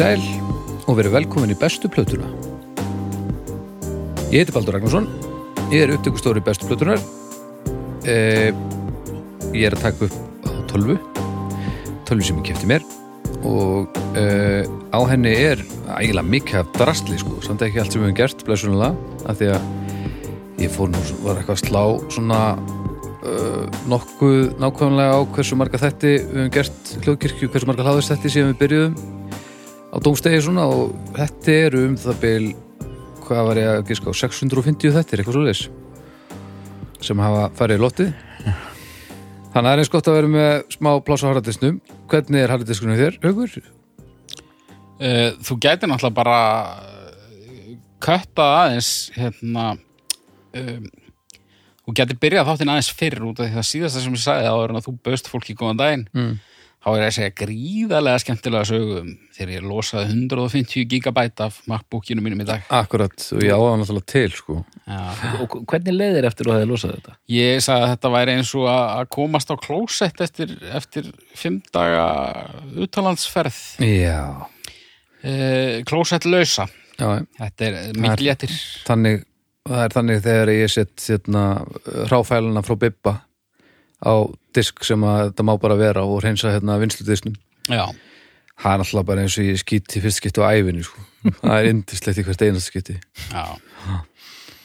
Í sæl og verið velkomin í bestu plötuna. Ég heiti Baldur Ragnarsson, ég er upptökustóri bestu plötunar. Eh, ég er að taka upp á tölvu, tölvu sem ég kefti mér og eh, á henni er eiginlega af drastli sko, samt ekki allt sem við hefum gert, blæsunulega, af því að ég fór nú, var eitthvað að slá svona uh, nokkuð nákvæmlega á hversu marga þetti við höfum gert hljóðkirkju, hversu marga hláðist þetti síðan við byrjuðum á dómstegi svona og þetta eru um það byl hvað var ég að giska á 650 þettir, eitthvað svo leis sem hafa farið í lottið þannig að það er eins gott að vera með smá pláss á harðardisnum hvernig er harðardiskunum þér, Haugur? Uh, þú gæti náttúrulega bara uh, köttað aðeins hérna um, þú gæti byrjað þáttinn aðeins fyrr út af því það síðasta sem ég sagði áður en að þú bauðst fólki góðan daginn Mm. Þá er ég að segja gríðarlega skemmtilega sögum þegar ég losaði 150 gigabæt af MacBookinu mínum í dag. Akkurat, og ég áða náttúrulega til sko. Já. Og hvernig leiðir eftir að þú hefði losað þetta? ég sagði að þetta væri eins og að komast á klósett eftir, eftir fimm daga utalandsferð Já, uh, klósett lausa já, þetta er mikil léttir þannig það er þannig þegar ég set hérna, hráfæluna frá Bibba á disk sem að þetta má bara vera og reynsa hérna vinsludisknum já, það er alltaf bara eins og ég skýt í fyrst skipti á ævinni sko. það er indislegt í hvert einast skipti. Já.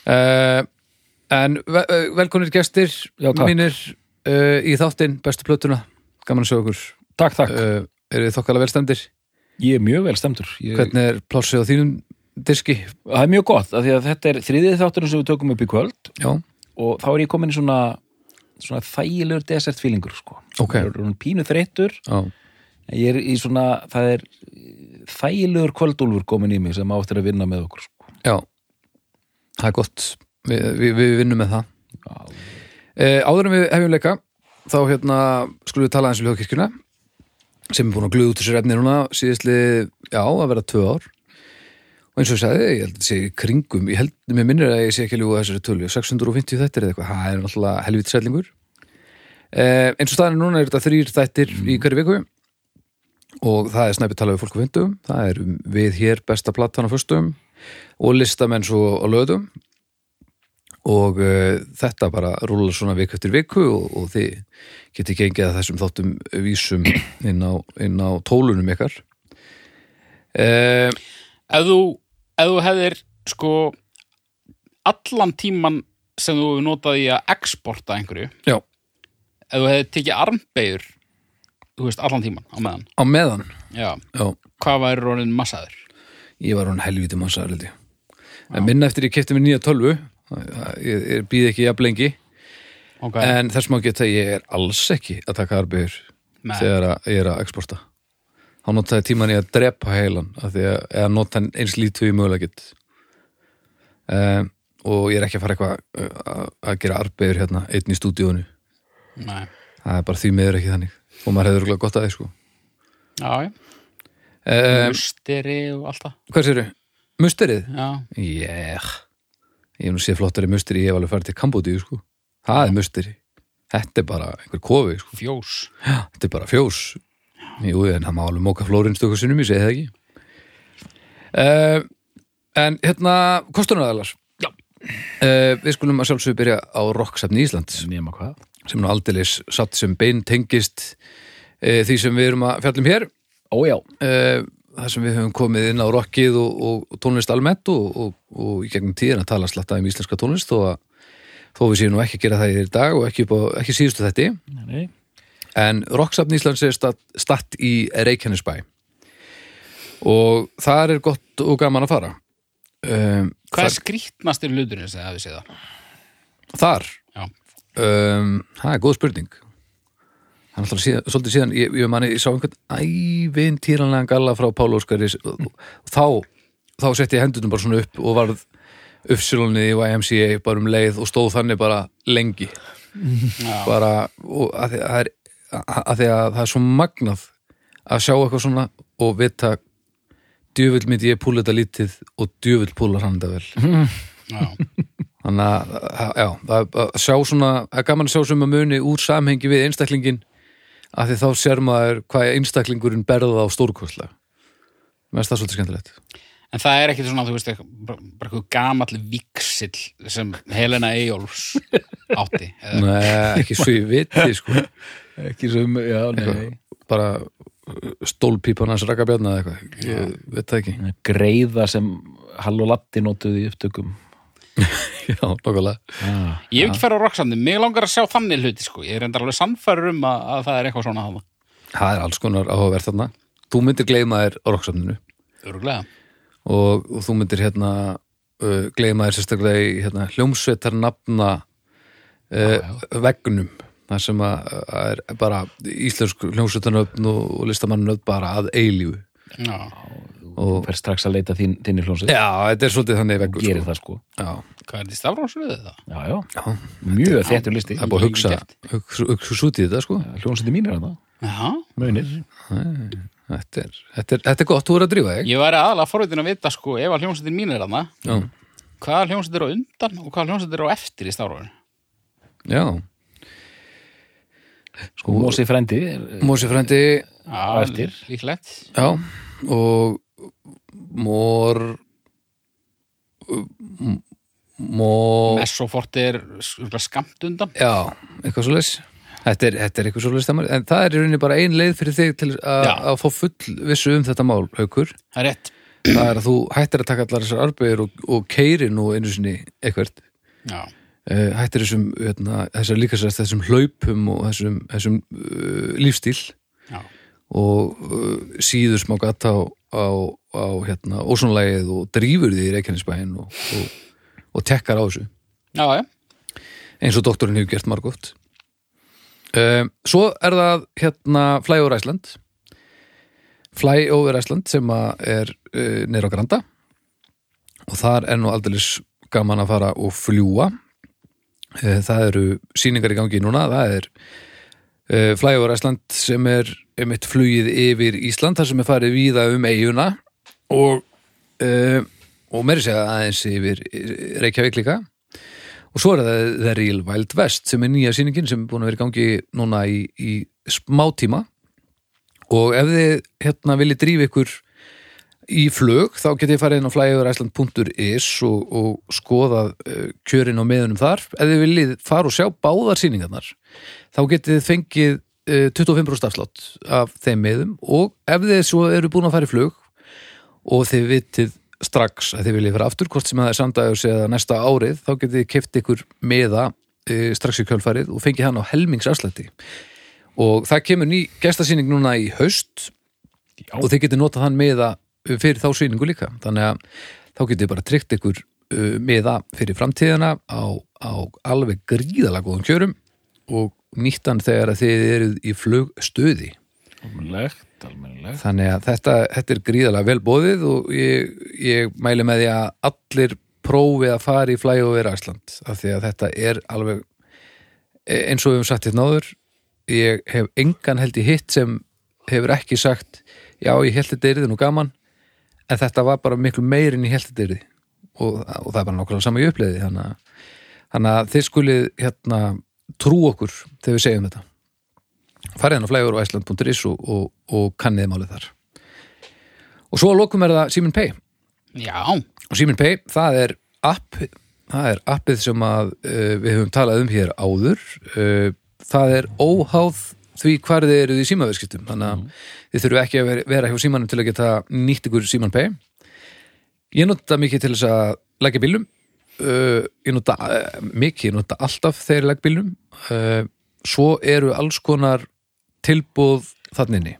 Uh, en ve eh, velkonir gestir Já, takk. mínir uh, í þáttinn bestu plötuna, gaman að sjá okkur Takk, takk. uh, eru þið þokkala velstendir Ég er mjög vel stemdur. Ég, hvernig er plássið á þínum diski? Það er mjög gott, af því að þetta er þriðið þátturinn sem við tökum upp í kvöld. Já, og þá er ég komin í svona, svona þægilegur desert feelingur, sko. Ok. Ég er pínu þreyttur, já, en ég er í svona, það er þægilegur kvöldúlfur komin í mig sem áttir að vinna með okkur, sko. já. Það er gott, Vi, vi, við vinnum með það. Uh, áður en við hefjum leika þá hérna skulum við tala eins um hljóðkirkjuna sem er búin að gluða út þessu refni núna síðastli, já, að vera tvö ár og eins og ég sagði, ég held að þetta sé kringum, ég held, mér minnir að ég sé ekki ljúga þessari tölu, 650 þættir eða eitthvað það er náttúrulega helviti sællingur uh, eins og staðinu núna er þetta þrýr þættir í hverju viku. Og það er snæpið talað við fólk á vindum það er um við hér besta platan á föstum og listamenn svo á löðum og uh, þetta bara rúlar svona viku eftir viku og, og þið geti gengið að þessum þáttum vísum inn á, inn á tólunum ykkar. Uh, ef þú, ef þú hefðir sko allan tíman sem þú hefur notað í að exporta einhverju Já. ef þú hefðir tekið armbeigur þú veist allan tíman á meðan. Á meðan? Já, já, hvað væri orðin massaður? Ég var hann helviti massaður en minna eftir ég kefti mér nýja tölvu ég, býð ekki jafn lengi. Okay. en þess má geta ég er alls ekki að taka arbegur Nei. þegar ég er að exporta þá notaði tíman ég að drepa heilan því að, eða nota hann eins lítu í mögulega get um, og ég er ekki að fara eitthvað uh, að, að gera arbegur hérna einn í stúdíónu Nei. það er bara því miður ekki þannig og maður hefur gott að því sko já, já, um, musteri og allt það hvað séru? Musterið? já, Yeah. Ég hef nú séð flottari musteri, ég hef alveg farið til Kambodíu, sko. Það er musteri. Þetta er bara einhver kofi, sko. fjós Þetta er bara fjós. Jú, en það má alveg móka flórin stöku sinnum, ég segi það ekki. Uh, en hérna, kostunaraðalar. Já. Uh, við skulum að sjálfsögðu byrja á Rocksafni Íslands, Nema hvað? sem nú aldeilis satt sem bein tengist uh, því sem við erum að fjallum hér. Ójá. þar sem við höfum komið inn á rockið og, og, tónlist almennt og, og, og í gegnum tíðin að tala slatta um íslenska tónlist þó að þó við séum nú ekki að gera það í dag og ekki, upp á, ekki síðustu þetta Nei, nei. En Rocksafn Íslands er statt, statt í Reykjanesbæ og þar er gott og gaman að fara um, hvað er skrýtnastir hluturinn sem þið hafið séð það? þar Já. um, það er góð spurning það er alltaf síðan, svolítið síðan ég, ég, mani, ég sá einhvern ævinn týranlegan galla frá Pál Óskari og, og þá, þá setti ég hendunum bara svona upp og varð uppsilunni í YMCA bara um leið og stóð þannig bara lengi Já. bara og að því að, það er, að því að það er svo magnað að sjá eitthvað svona og vita djöfull myndi ég púla þetta lítið og djöfull púlar hann þetta vel. Þannig að, já, að, að sjá svona að gaman að sjá að muni úr samhengi við einstaklingin að því þá sér maður hvað einstaklingurinn berða á stórkostlega. Mér finnst það svolítið skemmtilegt En það er ekkit svona, þú veist, bara eitthvað gamall viksill sem Helena Eyjólfs átti. eða- Nei, ekki svo ég viti sko ekki sem, já, nei bara uh, stólpípan hans rakabjarna eða eitthvað, ég veit það ekki greiða sem Hall og Latti notuðu í upptökum Já, nokkulega ah, Ég hef ekki færa á rocksandi, mig langar að sjá þannig hluti, sko. Ég er enda alveg sannfærur um að, að það er eitthvað svona þarna. Það er alls konar áhugavert þarna Þú myndir gleyma þér á rocksamninu Öruglega. Og, og þú myndir hérna uh, gleyma þér sérstaklega í hérna, hljómsveitar nafna uh, veggnum. Þar sem að, að er bara íslensk hljómsveitarnöfn og, og listamannöfn bara að eilífu. Já. og fer strax að leita þín, þinni hljónsið já, þetta er svolítið þannig veggur gerir sko. það sko. Já, Hvað er þetta stafrósröðið það? já, já. já, mjög þettur listi. Það er búið að hugsa hugsa, hugsa út í þetta sko. Hljónsið mín er það, Já. munir þetta er, þetta er, þetta er gott, þú er að drífa þig Ég væri aðalega forvitin að vita, sko, ef að hljómsveitin mín er þarna, Já, hvaða hljómsveit er á undan og hvaða hljómsveit er á eftir í stafróðinu? já, sko, Mósi frendi Mósi frændi Já, eftir. Líklegt. Já, og mór mór Messofort er skamt undan. Já, eitthvað svo leys Þetta er, þetta er eitthvað svo leys en það er í rauninni bara ein leið fyrir þig til að, fá full vissu um þetta mál, haukur Það er rétt. það er að þú hættir að taka allar þessar arbegur og, og keiri nú einu sinni eitthvað Já. uh, hættir þessum, hérna, þessar líka sérst þessum hlaupum og þessum, þessum uh, lífstíl Já. og uh, síður smá gata á, á, á hérna, ósónlægið og drífur því í Reykjanesbæinn og, og, og tekkar á þessu Já, já. eins og doktorinn hefur gert margótt um, Svo er það hérna Fly over Iceland. Fly over Iceland sem að er uh, neyra á Granda. Og þar er nú aldeilis gaman að fara og fljúa uh, það eru sýningar í gangi núna. Það er uh, Fly over Iceland sem er einmitt flugið yfir Ísland þar sem er farið víða um eiguna og og meiri segja aðeins yfir Reykjavík líka og svo er það The Real Wild West sem er nýja sýningin sem er búin að vera í gangi núna í, í smá tíma og ef þið hérna viljið drífa ykkur í flug þá getið farið inn á flyoverisland.is og, og skoðað uh, kjörin og meðunum þar. Ef þið viljið fara og sjá báðar sýningarnar þá getið þið fengið uh, 25% afslátt af þeim meðum og ef þið svo eru búin að fara í flug og þið vitið strax að þið viljið fara aftur hvort sem það er samdægjus eða næsta árið þá getið þið keft ykkur meða uh, strax í kjölfarið og fengið hann á helmingsafslætti. Og það kemur ný gestasýning núna í haust Já. og þið getið notað hann meða fyrir þá sýningu líka. Þannig að þá getið þið bara tryggt ykkur uh, meða fyrir framtíðina á, á alveg gríðalega góðum kjörum og nýttan þegar þið eruð í flugstöði. Almennilegt, almennilegt þannig að þetta, þetta er gríðalega vel bóðið og ég, ég mæli með því að allir prófi að fara í flyover Æsland af því að þetta er alveg e, eins og við höfum sagt hérna áður ég hef engan held í hitt sem hefur ekki sagt já ég held þetta er nú gaman en þetta var bara miklu meirinn í held þetta er og, og það er bara nákvæmlega sama í uppleiði þannig að þið skulið hérna trú okkur þegar við segjum þetta farið hann á flyoverisland.is og, og, og kannið málið þar. Og svo að lokum er það Simin Pay Já. og Simin Pay, það er app það er appið sem að uh, við höfum talað um hér áður. Uh, það er óháð því hvar þið eruð í símaverskiptum þannig að þið þurfu ekki að vera- vera hjá símanum til að geta nýtt ykkur Siman Pay ég nota mikið til þess að leggja bílum uh, ég nota mikið, ég nota alltaf þegar ég legg bílum svo eru alls konar tilbúð þanninni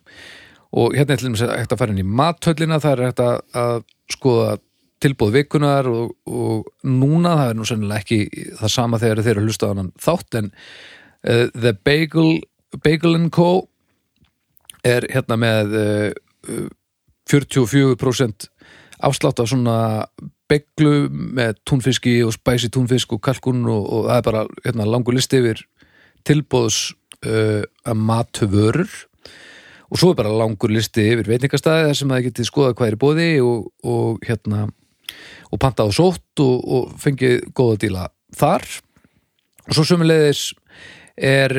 og hérna dæmis hægt að fara inn í mathöllina það er hægt að, skoða tilbúð vikunar og, og núna það er nú sennilega ekki það sama þegar þeir eru að hlusta á hann þátt en uh, The Bagel Bagel Co. er hérna með uh, 44% afslátt af svona beglu með túnfiski og spæsi túnfisk og kalkun og, og það er bara hérna, langur listi yfir tilbúðs uh, að matvörur og svo er bara langur listi yfir veitingastæði þar sem það getið skoða hvað er bóði og, og hérna og pantað og sótt og, og fengið góða díla þar. Og svo sömulegðis er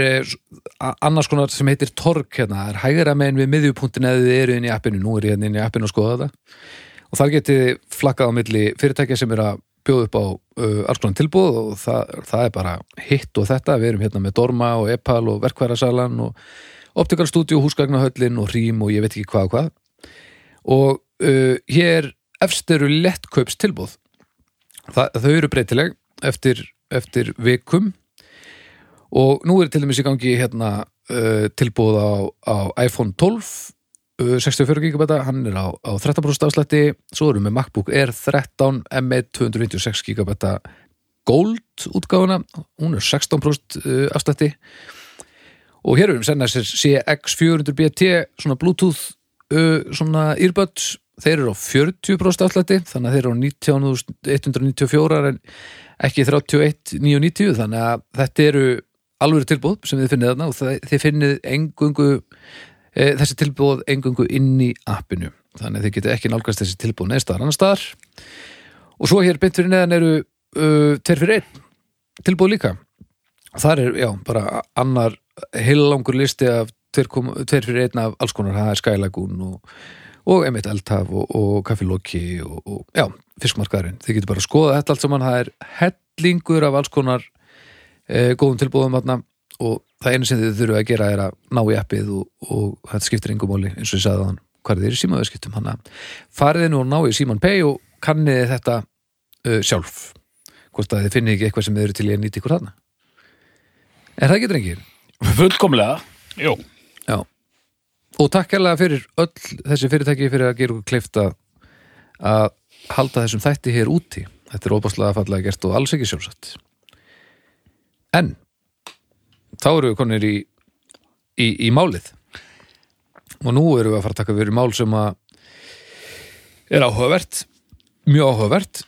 a- annars konar sem heitir torg hérna, er hægra megin við miðjupunktin eða þið eru inn í appinu, nú er ég hérna inn í appinu að skoða þetta. Og þar getið flakkað á milli fyrirtækja sem er að bjóða upp á uh, alls konar tilbúð og það, það er bara hitt og þetta, við erum hérna með Dorma og Epal og Verkværasalan og Optical Studio, Húsgagnahöllin og Rím og ég veit ekki hvað og hvað. Og uh, hér efst eru lettkaups tilbúð það, þau eru breytileg eftir, eftir vikum. Og nú er til dæmis í gangi hérna uh, tilbúð á, á iPhone 12 uh, 64 GB, hann er á, á 13% afslætti, svo erum við MacBook Air 13 M1 256 GB Gold útgáfuna, hún er 16% uh, afslætti. Og hér erum við senna sér CX400BT svona Bluetooth uh, svona earbuds þeir eru á 40% afslætti þannig að þeir eru á 19.194 en ekki 31.990 þannig að þetta eru alveg tilbúð sem þið finnið þarna og þið finnið engungu þessi tilbúð engungu inn í appinu. Þannig að þið getið ekki nálgast þessi tilbúð neðst staðar annar staðar. Og svo hér beint fyrir neðan eru uh, tveir fyrir einn tilbúð líka. Þar er, já, bara annar heilangur listi af tveir fyrir einn af alls konar, það er Sky Lagoon og, og emitt Eldhaf og, og Kaffi Loki og, og já, fiskmarkaðurinn. Þið getur bara að skoða þetta allt saman. Það er hellingur af alls konar e, góðum tilbúðum þarna og það einu sem þið þurfum að gera er að ná í appið og, og þetta skiptir engum máli eins og ég sagði þann hvað er þið í símaðurskiptum hann farið nú og ná í Síman Pay og kanniði þetta uh, sjálf hvort að þið finnið ekki eitthvað sem þið eru til í að nýta ykkur þarna er það ekki drengir? Fullkomlega. Jú, Já. Og takk hérlega fyrir öll þessi fyrirtæki fyrir að gera okkur kleift að að halda þessum þætti hér úti. Þetta er óbáslega fallega gert og alls ekki sjálfsagt. En þá erum við konir í, í, í málið. Og nú erum við að fara að taka fyrir mál sem að er áhugavert, mjög áhugavert.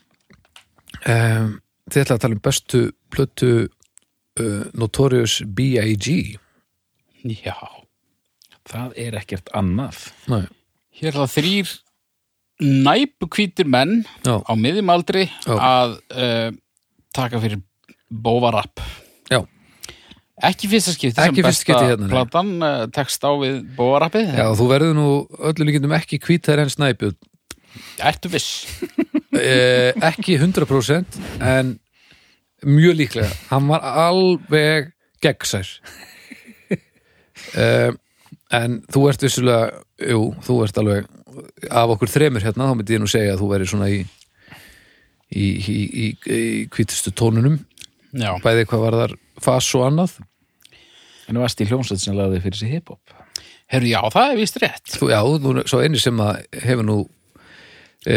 Um, þið ætla að tala um bestu plötu uh, Notorious B.I.G. já. Það er ekkert annað. Nei, Hér er það þrýr næpukvítir menn já, á miðjum aldri Já. að uh, taka fyrir bóvarapp. Ekki fyrsta skipti Ekki sem fyrsta besta skipti hérna, platan uh, tekst á við bóvarappið. Já, þú verður nú öllu líkindum ekki hvítær en snæpjum Ertu viss? eh, ekki 100% en mjög líklega hann var alveg gegnsær eh, en þú ert vissulega jú, þú ert alveg af okkur þremur hérna, þá myndi ég nú segja að þú verður svona í í, í, í, í hvítustu tónunum Já. bæði hvað var þar fass og annað En þú varst í hljómsveit sem lagði fyrir sig hip-hop. Herru, já, það er vist rétt. þú, já, þú er svo eini sem að hefur nú e,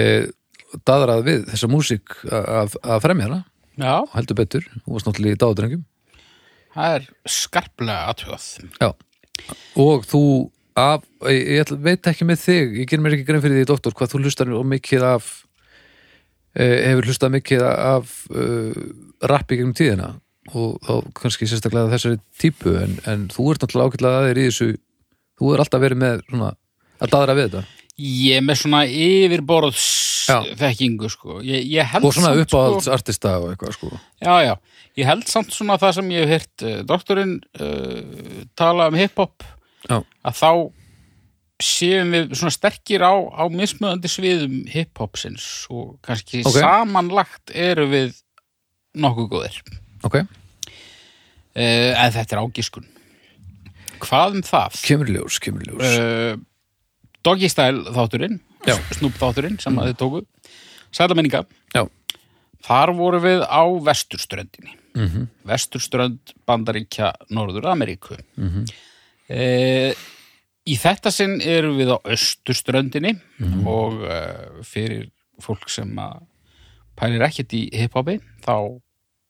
daðrað við þessa músík að, fremja hana Já, heldur betur, þú varst náttúrulega í dáðdrengjum það er skarplega aðtöð. Já, og þú af, ég, ég ætla- veit ekki með þig ég ger mér ekki grein fyrir því, doktor, hvað þú hlustar og mikið af eh, hefur hlustað mikið af uh, rappi gegnum tíðina og þá kannski sérstaklega þessari típu en, en þú ert náttúrulega ágætlega aðeir í þessu þú er alltaf verið með svona að daðra við þetta Ég er með svona yfirborðs þekkingu, sko. Ég, ég og svona samt, uppáhalds artista og eitthvað sko Já, já. Ég held samt svona það sem ég hef heyrt uh, doktorinn uh, tala um hip-hop að þá séum við svona sterkir á, á mismöðandi sviðum hip-hopsins og kannski Ok. samanlagt eru við nokkuð góðir. Ok, Uh, en þetta er ágiskun. Hvað um það? kemur í ljós, kemur í ljós Uh, Doggy Style þátturinn. Snoop þátturinn sem að þið tóku, sæla minninga. Já. Þar voru við á vesturströndinni. mm Vesturströnd Bandaríkja Norður Ameríku. Mhm. Eh, í þetta sinn erum við á austurströndinni og uh, fyrir fólk sem að pælir ekkert í hiphopi þá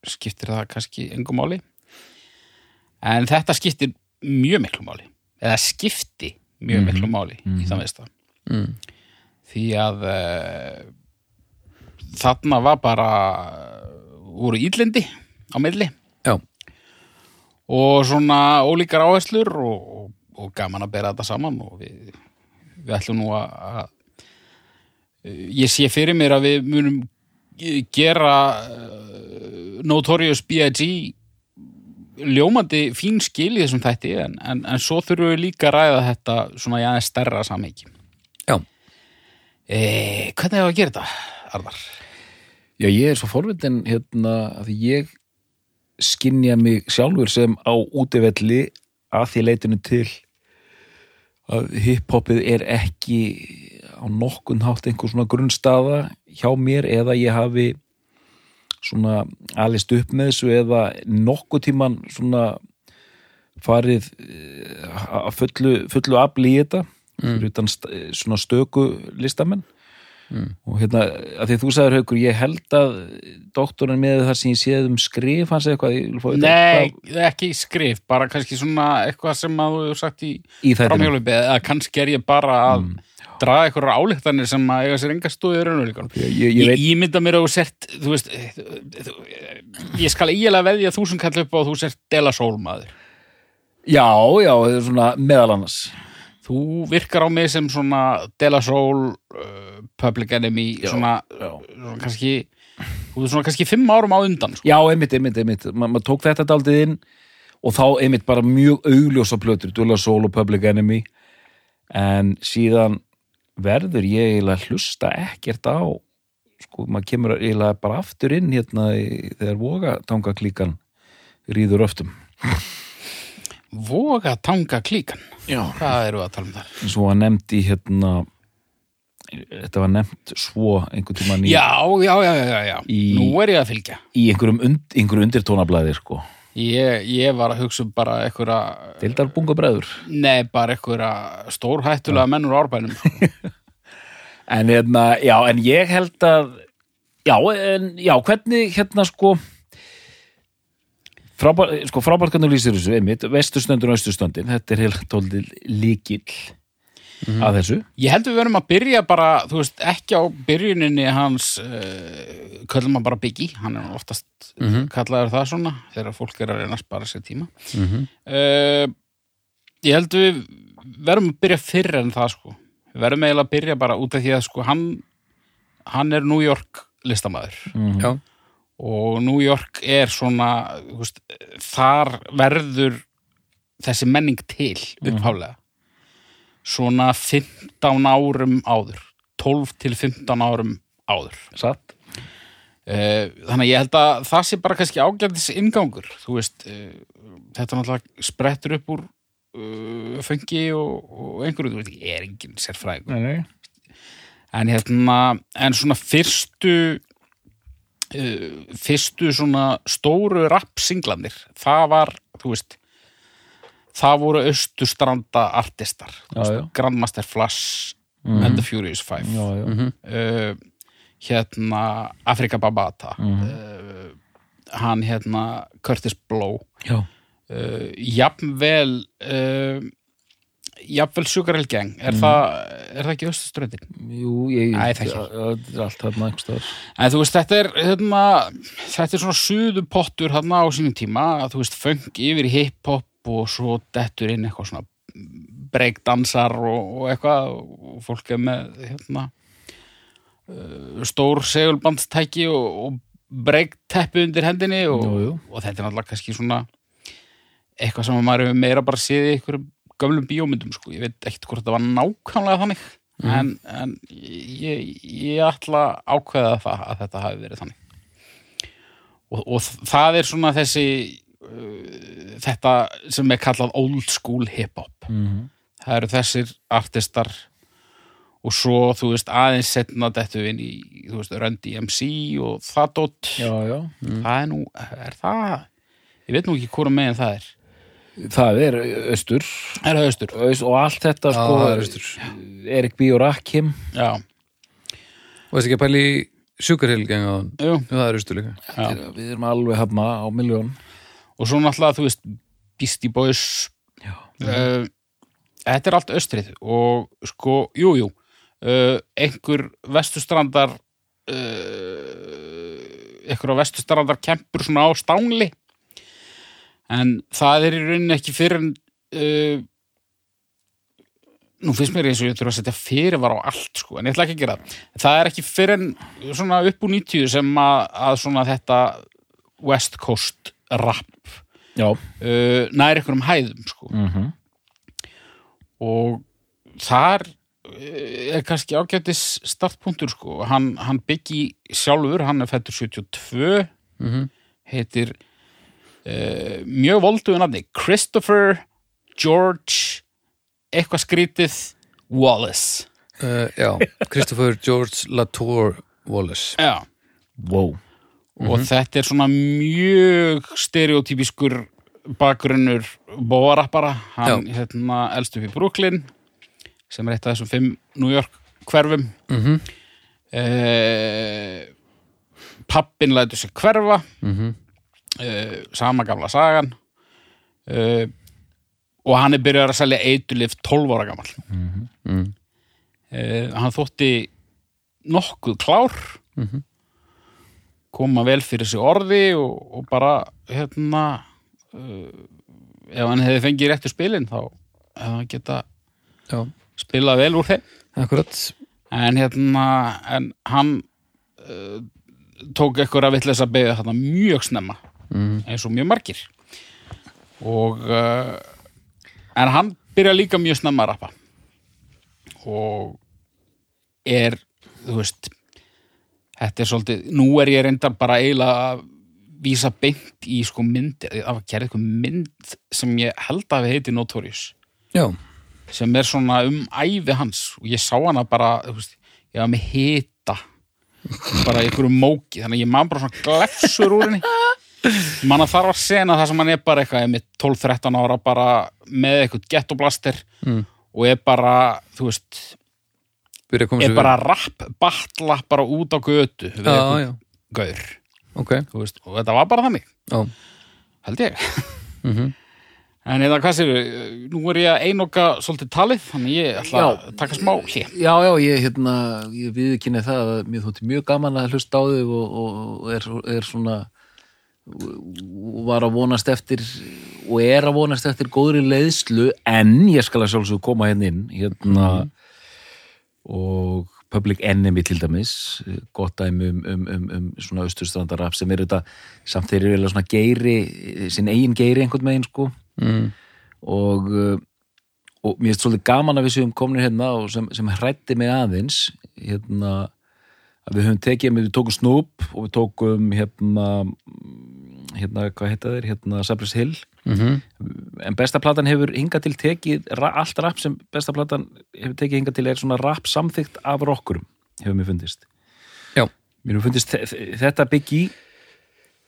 skiptir það kannski engum máli. En þetta skiptir mjög miklu máli. Eða skipti mjög miklu máli í það veist það. mm. Því að uh, þarna var bara voru íllindi á milli já, og svona ólíkar áherslur og, og, og gaman að bera þetta saman og við, við ætlum nú að, að ég sé fyrir mér að við munum gera uh, Notorious B.I.G. ljómandi fín skil í þessum þætti en, en, en svo þurfum við líka að ræða þetta svona í aðeins stærra samhengi Já, e, Hvernig hefur að gera þetta, Arðar? Já, ég er svo forvitin hérna að ég skinja mig sjálfur sem á útivelli að því leitinu til að hiphopið er ekki á nokkun hátt einhver svona grunnstaða hjá mér eða ég hafi svona alist upp með þessu eða nokkuð tíman svona farið eh, að fullu, fullu afli í þetta fyrir utan st- svona stöku listamenn. Og hérna, að því þú sagður haukur, ég held að doktorinn með það sem ég séð um skrif hans eitthvað, Nei, eitthvað. ekki skrif, bara kannski svona eitthvað sem að þú hefur sagt í í framhjólubi eða kannski er ég bara að draga einhverjar álíktanir sem að eiga sér enga stóði í raunveruleikanum. Ég, ég, ég Ég, veit, ímynda mér að þú sért, þú veist, þú, ég skal eiginlega veðja þúsund kall upp á að þú sért Dela Soul maður. já, já, þetta er svona meðal annars. Þú virkar á mig sem svona Dela Soul, uh, Public Enemy, svona, já. svona kannski, þú veist svona kannski fimm árum á undan, sko. Já, einmitt, einmitt, einmitt, Ma, maður tók þetta daldið inn og þá einmitt bara mjög augljósa plötur, Dula Soul og Public Enemy en síðan verður ég eiginlega hlusta ekkert á sko, maður kemur eiginlega bara aftur inn hérna í, þegar voga tangaklíkan rýður öftum. Voga tanga klíkan. Já. Hvað eru að tala um þar? Svo var nefnt í hérna þetta var nefnt svo einhvern tímann í, Já, já, já, já, já, já. Í- Nú er ég að fylgja. í einhverjum, und, einhverjum undirtónablaði sko. Ég, ég var að hugsa um bara einhverja, Deildarbungabræður. nei, bara einhverja stórhættulega mennur árbænum. En hérna, já, en ég held að já, en já, hvernig hérna sko sko frábært hvernig þú lýsir þessu einmitt, vestustöndun og austustöndin þetta er helt tóldi líkill að þessu Ég held við verðum að byrja bara, þú veist, ekki á byrjuninni hans, uh, kallum hann bara Biggie, hann er oftast Mhm. kallaður það svona, þegar fólk er að reyna að spara sér tíma. Mhm. Uh, ég held við verðum að byrja fyrr en það, sko. Við verðum eiginlega að byrja bara út af því að, sko, hann, hann er New York listamaður. já, og New York er svona þú veist, þar verður þessi menning til upphálega svona 15 árum áður 12 til 15 árum áður. Satt. Eh, þannig að ég held að það sé bara kannski ágætis ingangur þú veist eh, þetta náttúrulega sprettur upp úr uh, fengi og, og einhverju, þú veist, ég er engin sérfræðingur. Nei, nei. en hérna en svona fyrstu uh, fyrstu svona stóru rap-singlanir það var, þú veist það voru austustranda artistar. Grandmaster Flash and the Furious Five já, já. uh, hérna Afrika Babata uh, hann hérna Curtis Blow já. uh, jafnvel uh, jafnvel Sugar Hill Gang er, það, er það ekki austuströndin? Jú, ég, Æ, það ekki. það er allt staðar. En þú veist, þetta er, hérna, þetta er svona suðu pottur hérna á sínum tíma, að þú veist, funk yfir í hip-hop og svo dettur inn eitthvað svona breakdansar og, og eitthvað og fólk er með, hérna, uh, stór segulbandstæki og, og breikteppu undir hendinni og, Jú, jú. og þetta er náttúrulega kannski svona eitthvað sem maður hefur meira bara séð í einhverjum gömlum bíómyndum, sko. Ég veit ekkert hvort það var nákvæmlega þannig, en, en ég, ég ætla ákveða það að þetta hafi verið þannig. Og, og það er svona þessi uh, þetta sem er kallað old school hip-hop. Mhm. Það eru þessir artistar og svo, þú veist, aðeins setna þetta inn í, þú veist, Run DMC og það. Já, já. Það er nú, er það? Ég veit nú ekki hvora megin það er. Það er austur Er það austur? Aust- og allt þetta Já, sko það er austur. Erik B. og Rakim Já, og þessi ekki að pæli sjúkarhilgang á hann jú. það er austu líka Já. Við erum alveg hafna á miljón Og svo náttúrulega, þú veist, Beastie Boys, uh, þetta er allt austrið og sko, jú, jú, uh, einhver vestustrandar, einhver á vestustrandar kempur svona á stángli, en það er í rauninni ekki fyrir en, nú finnst mér eins og ég þurfa að setja fyrirvar á allt, sko, en ég ætla ekki að gera það. Það er ekki fyrir en svona upp úr 90 sem að, að svona þetta West Coast rap Já, uh, nær einhverjum hæðum sko. mm og þar eh, er kannski ágættis startpunktur sko. hann, hann byggi sjálfur, hann er fættur 72 Mhm. heitir uh, mjög volduðu nafni Christopher George eitthvað skrítið Wallace uh, Já, Christopher George Latour Wallace Já. wow og þetta er svona mjög stereotypiskur bakgrunnur bóarappara. Hann hérna elst upp í Brooklyn sem er eitt af þessum fimm New York hverfum. Mm -hmm. eh, pappin lætur sig hverfa. Mm eh, sama gamla sagan. Eh, og hann er byrjar að selja eitulif 12 ára gamall. Mm. eh, hann þótti nokkuð klár. Mhm. Koma vel fyrir sig orði og, og bara hérna uh, ef hann hefði fengið réttu spilin þá hefði hann geta Já, spilað vel úr þeim. Akkurat. En hérna en hann uh, tók ekkur að vitleisa beðið þarna mjög snemma mm. eins og mjög margir. Og uh, en hann byrja líka mjög snemma að rappa. Og er þú veist þetta er svolítið, nú er ég reyndar bara eiginlega að vísa beint í sko mynd, það var gerðið eitthvað mynd sem ég held að við heiti Notorious. Já, sem er svona um æfi hans. Og ég sá hana bara, veist, ég var með hita. Bara í einhverju móki. Þannig að ég man bara svona glefsur úr henni. Manna þarf að sena það sem hann er bara eitthvað með 12-13 ára bara með eitthvað gettoblaster Mm. og er bara, þú veist er bara rapp, batla bara út á götu við Já, einhvern já, gaur, ok. Þú veist, og þetta var bara þannig. Já, held ég. Mm en eða hvað sér, nú er ég að einoka svolítið talið, þannig ég ætla að Já. taka smá hlið Já, já, ég, hérna, ég viðkynni það að mér þótti mjög gaman að hlusta á þig og, og er, er svona var að vonast eftir og er að vonast eftir góðri leiðslu en ég skal að sjálfsög koma hérna inn hérna og Public Enemy til dæmis gott dæmi um, um, um, um svona austurstrandarap sem er þetta samt þeir eru svona geiri sinn eigin geiri einhvern megin sko. Mm. og, uh, og mér finnst svolítið gaman að við séum komin hérna og sem, sem hrætti mig aðeins hérna að við höfum tekið, við tókum Snoop og við tókum hérna hérna, hvað heita þeir, hérna Cypress Hill Mm en besta platan hefur hingað til tekið allt rap sem besta platan hefur tekið hingað til er svona rap samþykkt af rockurum, hefur mér fundist. Já, mér hefur fundist þe- þe- þetta byggi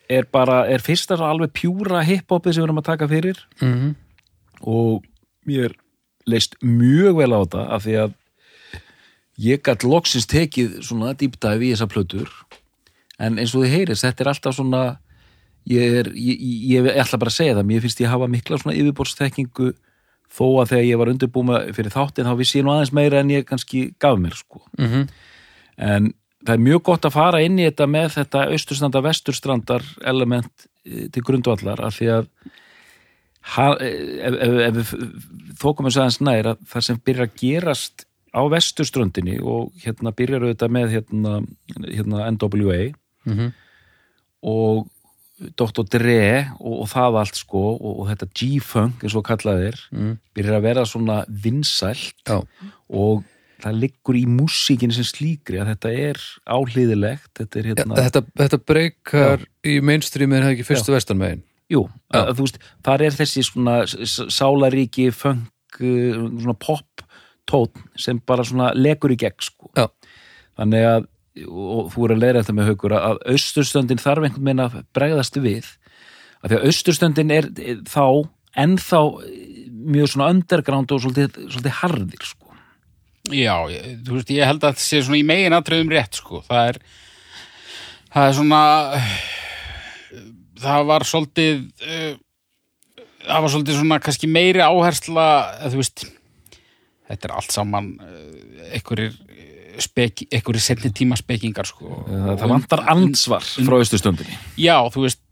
er bara, er fyrsta alveg pjúra hiphopið sem við erum að taka fyrir. Mm og mér leist mjög vel á þetta af því að ég gætt loksins tekið svona dýpdæfi í þessa plötur. En eins og þið heyrist, þetta er alltaf svona ég er, ég, ég, ég ætla bara að segja það mér finnst ég hafa mikla svona yfirborðstekkingu þó að þegar ég var undirbúma fyrir þáttinn þá vissi ég nú aðeins meira en ég kannski gaf mér sko -hmm. en það er mjög gott að fara inn í þetta með þetta austurstranda vesturstrandar element eh, til grundvallar af því að ha, eh, ef, ef, ef við þókum við aðeins nær að það sem byrjar að gerast á vesturströndinni og hérna byrjar auðvitað með hérna, hérna NWA Mm og Dr. Dre og, og það allt sko og, og þetta G-Funk eins og kallaðir Mm. byrjar að vera svona vinsælt Já, og það liggur í músíkinni sem slíkri að þetta er áhlýðilegt þetta er Já hérna, þetta, þetta breykar í mainstream er það ekki fyrstu vestanmegin jú, Já. að, þú veist þar er þessi svona sálaríki funk, uh, svona pop tótt sem bara svona legur í gegn sko Já. þannig að, og þú er að leira þetta með haukur að austurstöndin þarf einhvern veginn að bregðast við að því að austurstöndin er eh, þá ennþá eh, mjög svona underground og svolítið, svolítið harðir sko Já, ég, þú veist, ég held að þetta sé svona í megin atriðum rétt, sko. Það er, það er svona, það var svolítið, það var svolítið svona kannski meiri áhersla, þú veist, þetta er allt saman einhverjir speki, einhverjir setni tíma spekingar, sko. það, það vantar ansvar frá austurstöndinni Já, þú veist,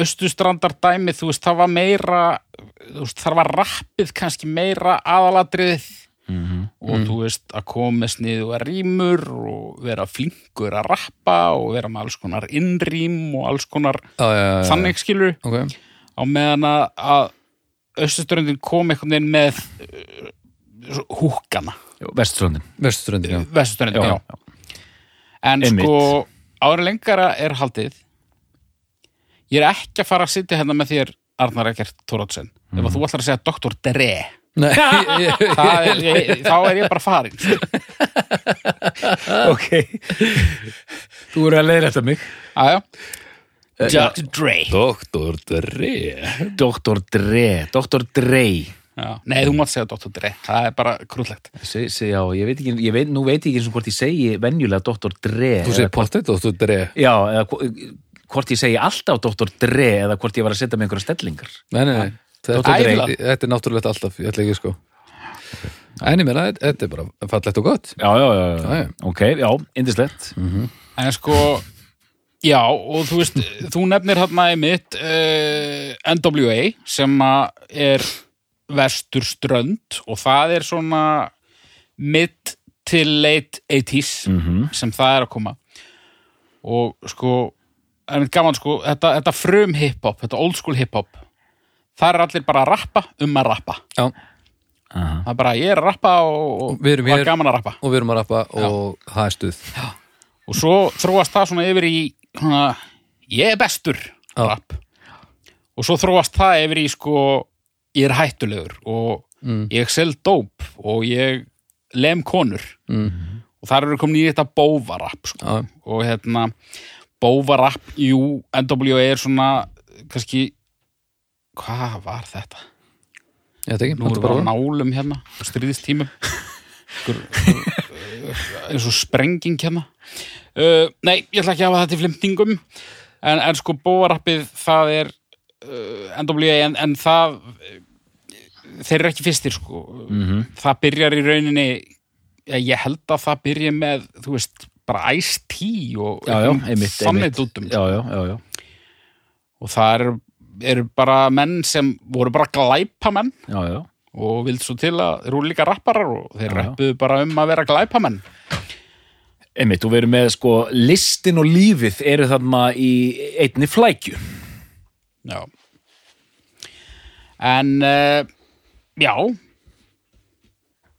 austustrandar dæmið, þú veist, það var meira, þú veist, það var rappið kannski meira aðalatriðið. Og þú veist að koma með sniðu að rýmur og vera flinkur að rappa og vera með alls konar innrým og alls konar þannig skilur Ok, á meðan að, austurströndin kom einhvern veginn með svo húkana Vesturströndin, já vesturströndin, já, en Einmitt. sko ára lengara er haldið ég er ekki að fara að sitja hérna með þér Arnar Ekkert Tórótsen ef að þú ætlar að segja Dr. Dre Nei, ég, er, ég, þá er ég bara farin. Ok Þú eru að leiða þetta mig aðja Eh, Dr. Dre Doktor Dre Dr. Dre Dr. Dre já. nei, þú mátt segja Dr. Dre, það er bara krúllegt Se, se, já, ég veit ekki, ég veit, nú veit ég ekki eins og hvort ég segi venjulega Dr. Dre Þú segir pottet, Doktor Dre Já, eða hvo- hvort ég segi alltaf Dr. Dre eða hvort ég var að setja með einhverja stellingar Nei, nei, nei Þetta, Dr. Dre. þetta, þetta er náttúrulegt alltaf, ég ætla ekki sko En ég meina, þetta er bara fallegt og gott Já, já, já, já. Já, já. ok, já, indislegt en sko já, og þú veist, þú nefnir hérna í mitt uh, NWA sem að er vesturströnd og það er svona mid til late 80s Mhm. sem það er að koma og sko gaman sko, þetta, þetta frum hip-hop þetta old school hip-hop það er allir bara að rappa um að rappa Já, Aha. það er bara, ég er að rappa og, og Við erum hér. gaman að rappa og við erum að rappa og það er stuð og svo þróast það svona yfir í svona, ég er bestur Já. rapp og svo þróast það yfir í sko ég er hættulegur og Mm. ég sel dóp og ég lem konur mm. og þar eru komin í þetta bóvarapp sko. Já, og hérna bóvarapp, jú, NWA er svona kannski hvað var þetta? ég veit ekki, Nú erum við á nálum hérna stríðistímum eins og sprenging hérna uh, Nei, ég ætla ekki að hafa þetta í flimtingum en, en sko bóarappið það er NWA en, en það þeir eru ekki fyrstir sko. Mhm. það byrjar í rauninni ég held að það byrja með þú veist, bara Ice-T og já, já, já og það eru, eru bara menn sem voru bara glæpamenn. Já, já, og vild svo til að þeir eru líka rapparar og þeir rappuðu bara um að vera glæpamenn. Einmitt, og við erum með sko listin og lífið eru þarna í einni flækju já en uh, já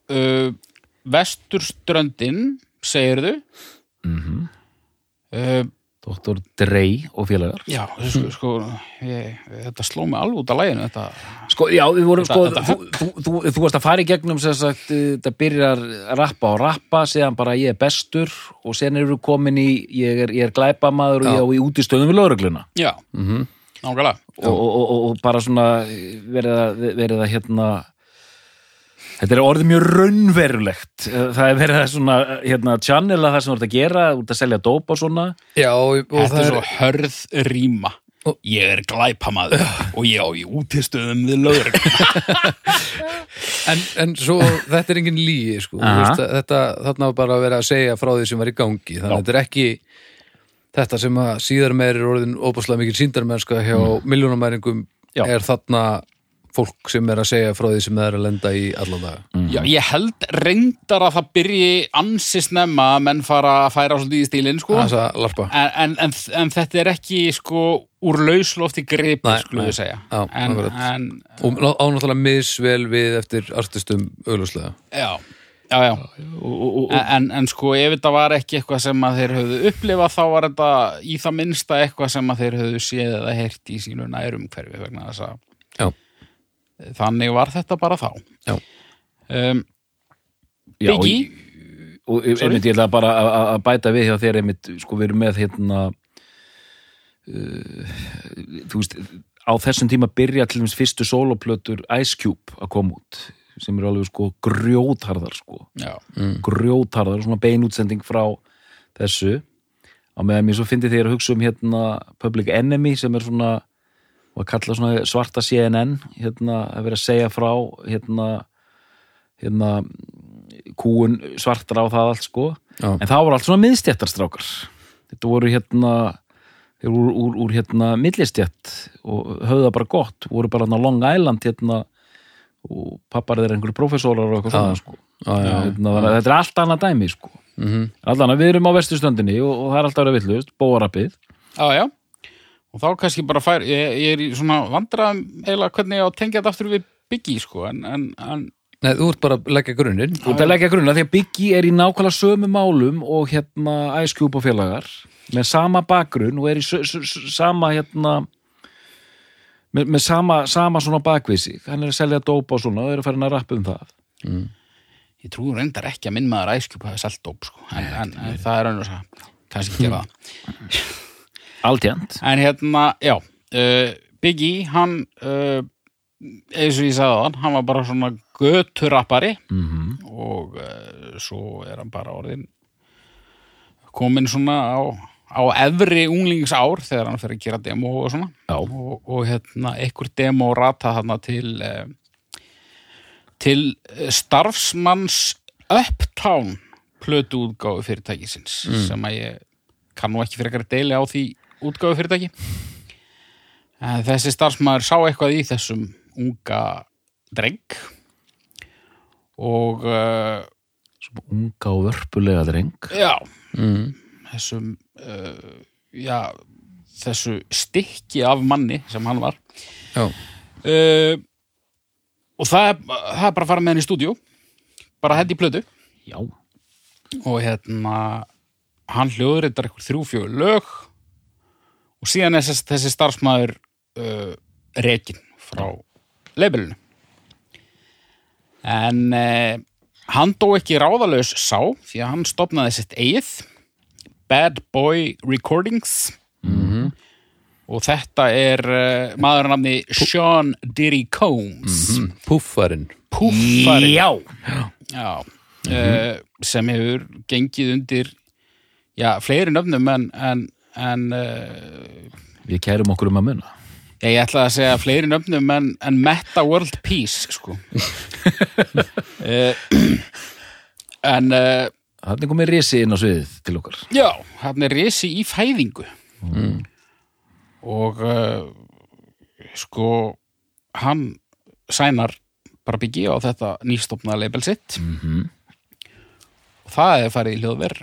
uh, vesturströndin segirðu mm Mhm. uh, Dr. Dre og félagar já, sko, sko ég, þetta sló mig alveg út af læginu þetta, Sko, já, við vorum, Þetta- sko, þetta- þú, þú, þú, þú varst að fara í gegnum sem sagt, þetta byrjar að rappa og rappa, segðan bara ég er bestur og sen eru komin í, ég er, ég er glæpamaður og Já. ég á í útistöðum við lögregluna já, Mhm. nákvæmlega og, og, og, og bara svona verið að, verið að hérna Þetta er orðið mjög raunverulegt. Það er verið að svona, hérna, channela það sem þú ert að gera, þú ert að selja dóp og svona. Já, og, þetta það er er svo hörð rýma. Og- ég er glæpamaður og ég á í útistöðum við lögur en, en svo þetta er engin lígi sko. Veist, þetta, þarna var bara að vera að segja frá því sem var í gangi. Þannig að þetta er ekki þetta sem að síðar meir er orðin óbúslega mikil síndarmennska hjá mm. miljónamæringum er þarna fólk sem er að segja frá því sem það er að lenda í allan dag Já, ég held reyndar að það byrji ansi snemma að menn fara að færa svolítið í stílinn sko. þess að larpa. En, en, en, en þetta er ekki sko úr lauslofti gripi nei. við segja. Já, en, og ánáttúrulega misvel við eftir artistum augljóslega. Já, já, já. Og, og, og, En, en, sko ef þetta var ekki eitthvað sem að þeir höfðu upplifað þá var þetta í það minnsta eitthvað sem að þeir höfðu séð eða heyrt í sínu nærum hverfi vegna þess að þannig var þetta bara þá. Já. um, já, og, og einmitt ég ætla bara að- bæta við hjá þér einmitt, sko, við erum með hérna uh, þú veist, á þessum tíma byrja til dæmis fyrstu soloplötur Ice Cube að koma út sem eru alveg sko grjótharðar sko. Já, grjótharðar, svona beinútsending frá þessu. Á meðan mér svo fyndi þegar að hugsa um hérna Public Enemy sem er svona og að kalla svona svarta CNN hérna að vera að segja frá hérna hérna kúun svartra á það allt sko. Já. en það voru allt svona miðstjættarstrákar þetta voru hérna voru úr, úr hérna millistjætt og höfðu það bara gott. Voru bara hérna Long Island hérna og pappar þeir einhverju prófessorar og eitthvað svona sko. Já, já, hérna, þannig að þetta er allt annað dæmi sko. Mhm. allan að við erum á vestustöndinni og, og það er alltaf vera villust, bóarappið já, já. Og þá kannski bara fær ég, ég er í svona vandræðum eiginlega hvernig ég á að tengja þetta aftur við Biggie sko, en, en, en Nei, þú ert bara að leggja grunninn. Þú ert að leggja grunna því að Biggie er í nákvæmlega sömu málum og hérna Ice Cube og félagar með sama bakgrunn og er í sama hérna með, með sama, sama svona bakvið sig. Hann er að selja dópa og svona og er að fara að rappa um það. Ég trúi reyndar ekki að minn maður æskjup hafi selt dóp sko. en, en, en það er önnur kannski gera það. Altjant en hérna, já uh, Biggie, hann uh, eins og ég sagði á hann var bara svona göturappari. Mm og uh, svo er hann bara orðin komin svona á, á efri unglingsár þegar hann fer að gera demo og svona. Og, og hérna einhver demo rata þarna til uh, til eh, starfsmanns Uptown plötu útgáfu fyrirtækisins sem að ég kann nú ekki frekar að deili á því útgáfu fyrirtæki. En þessi starfsmæður sá eitthvað í þessum unga dreng. Og uh, unga og vörpulega dreng. Já, mm. þessum uh, já, þessu stykki af manni sem hann var. Já, uh, og það er, það er bara að fara með hann í stúdíu bara hendi í plötu. Já, og hérna hann hljóður þetta eitthvað þrjú fjögur lög. Og síðan er þessi, þessi starfsmæður uh, rekin frá leifilinu en uh, hann dó ekki ráðalaus sá því að hann stopnaði sitt eigið Bad Boy Recordings. Og þetta er uh, maður að nafni Sean Diddy Combs. Mm. púffarinn. Púffari Já. Já, uh, sem hefur gengið undir já, fleiri nöfnum en, en, en uh, Við kærum okkur um að muna. Ég ætla að segja fleiri nöfnum en, en Meta World Peace sko. uh, en uh, Þannig komið risi inn á sviðið til okkar. Já, hann er risi í fæðingu. Og uh, sko hann sænar bara byggi á þetta nýstofna label sitt. Mhm. og það er farið í hljóðver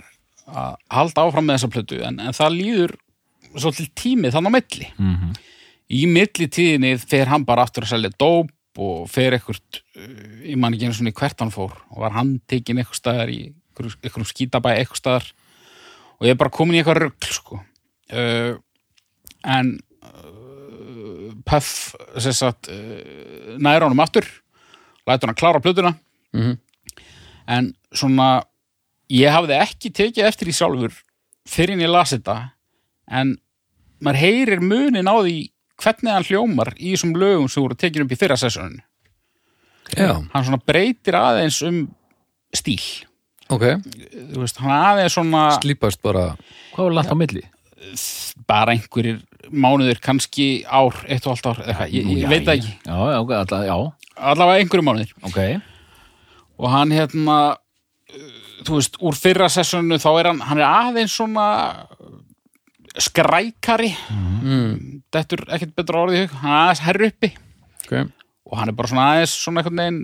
að halda áfram með þessa plötu en, en það líður svolítið tímið þannig á milli. Mhm. í milli tíðinni fer hann bara aftur að selja dóp og fer ekkert ég man ekki einu svona í hvert hann fór. Og var hann tekin eitthvað staðar í eitthvað skítabæ eitthvað staðar og ég er bara komin í eitthvað rugl sko. Uh, en uh, Puff sagt uh, næra honum aftur lætur hann klára plötuna. Mhm. en svona ég hafði ekki tekið eftir í sjálfur fyrir en ég las þetta en maður heyrir munin á því hvernig hann hljómar í þessum lögum sem voru tekin upp í fyrra sessunum Já, hann svona breytir aðeins um stíl ok, þú veist, hann aðeins svona slípast bara. Hvað var langt á milli? bara einhverjir mánuðir, kannski ár, eitt og allt ár, eða eitthvað, ég, ég veit það ekki. Já, já, alla, já, allavega einhverjum mánuðir. Ok. Og hann hérna þú veist, úr fyrra sessunu þá er hann, hann er aðeins svona skrækari. Mm. dettur ekkert betra orðið í hug. Hann er aðeins herri uppi. Okay. og hann er bara svona aðeins svona einhvern veginn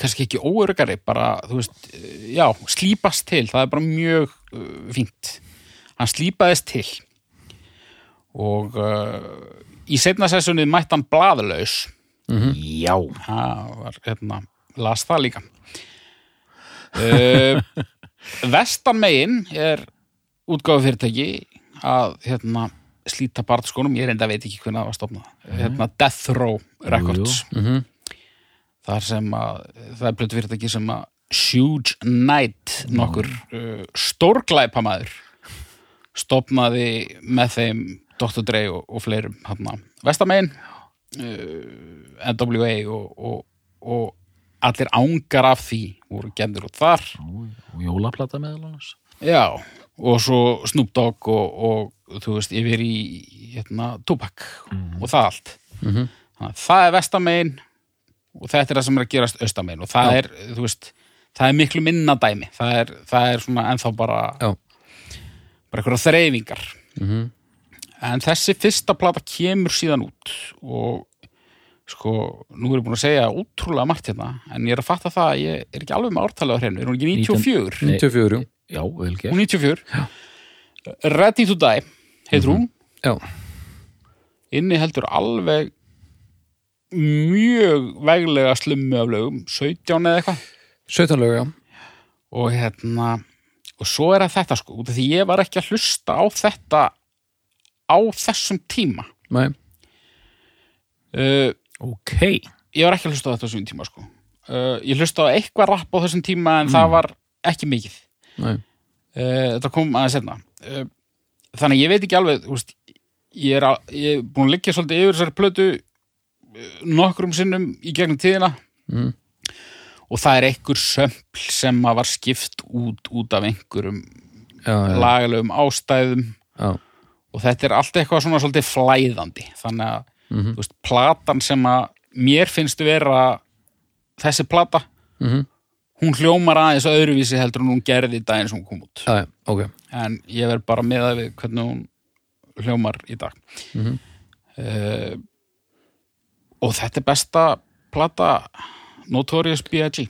kannski ekki óörgari bara, þú veist, já, slípast til það er bara mjög uh, fínt. Hann slípaðist til. Og uh, í setna sessunni mætti hann blaðlaus. Já, það var, hérna, las það líka. Uh, vestan megin er útgáfu fyrirtæki að hérna slíta bartskónum, ég reynda veit ekki hvernig það var stofnað. Hérna Death Row Records. Mm þar sem að það er plötu fyrirtæki sem að Huge Knight nokkur uh, stórglæpamaður stopnaði með þeim Dr. Dre og, og fleirum hérna Vestamein uh, NWA og, og, og allir ángar af því voru gendur út þar. Og jólaplata meðal annars. Já, og svo Snoop Dogg og, og þú veist, yfir í hérna, Tupac og það allt. Mhm. Þannig að það er Vestamein og þetta er það sem er að gerast austamein og það Já. er, þú veist, það er miklu minna dæmi, það er, það er svona ennþá bara, Já, bara eitthvað þreifingar. Mhm. en þessi fyrsta plata kemur síðan út og sko, nú er ég búin að segja útrúlega margt hérna, en ég er að fatta það að ég er ekki alveg með ártalið á hreinu, er hún ekki 94? 94, jú. Já, vel Hún gert 94 Ready to Die, heitir hún. Já, inni heldur alveg mjög veglega slummi af lögum 17 eða eitthvað. 17 lög, já. Og hérna og svo er að þetta sko, því ég var ekki að hlusta á þetta á þessum tíma. Nei, uh, ok. Ég var ekki að hlusta á þetta á þessum tíma sko. Uh, ég hlusta á eitthvað rapp á þessum tíma en það var ekki mikið. Nei. Uh, þetta kom aðeins hérna uh, þannig ég veit ekki alveg þú veist, ég er, að, ég er búin að liggja svolítið yfir þessari plötu nokkrum sinnum í gegnum tíðina Mm. og það er einhver sömpl sem að var skipt út út af einhverjum Já, já, lagalegum ástæðum já, og þetta er allt eitthvað svona svolítið flæðandi þannig að Mhm. þú veist, platan sem að mér finnst vera þessi plata Mhm. hún hljómar aðeins öðruvísi heldur en hún gerði í daginn sem hún kom út já, já, ok en ég verð bara með það við hvernig hún hljómar í dag Mhm. uh, og þetta er besta plata Notorious B.I.G.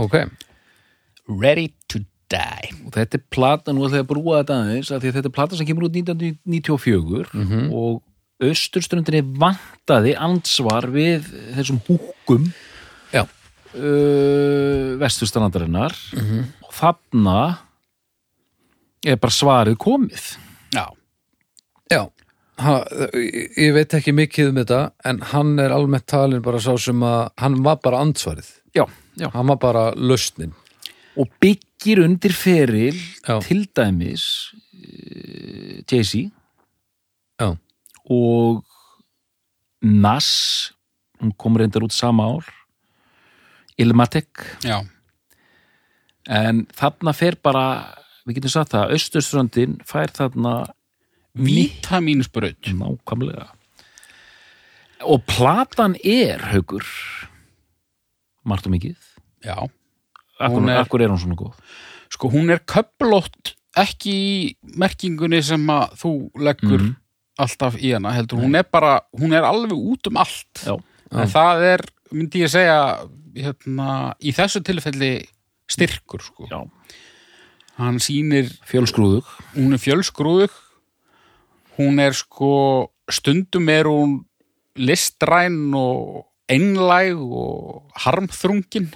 Ok, Ready to Die. Og þetta er plata, nú ætla ég að brúa þetta aðeins að þetta er plata sem kemur út 1994 og austurströndinni vantaði ansvar við þessum húkum uh, vesturstrandarinnar. Og þarna er bara svarið komið. Já, já ha, ég, veit ekki mikið um þetta en hann er almennt talin bara sá sem að hann var bara ansvarið já, já. hann var bara lausnin. Og byggir undir feril Já. til dæmis uh, Jay-Z. Og Nas hún kom reyndar út sama ár Ilmatic já, en þarna fer bara við getum sagt það, austurströndin fær þarna vítamínsbraut. Nákvæmlega. Og platan er haugur margt og mikið? Já, akkur, er... er- akkur er hún svona góð? Sko hún er köplótt ekki í merkingunni sem að þú leggur Mhm. alltaf í hana heldur, hún er bara, hún er alveg út um allt. Já. en það er, myndi ég segja hérna, í þessu tilfelli styrkur sko. Já. hann sýnir fjölskrúðug. Hún er fjölsgrúðug hún er sko stundum er hún listræn og einlæg og harmþrungin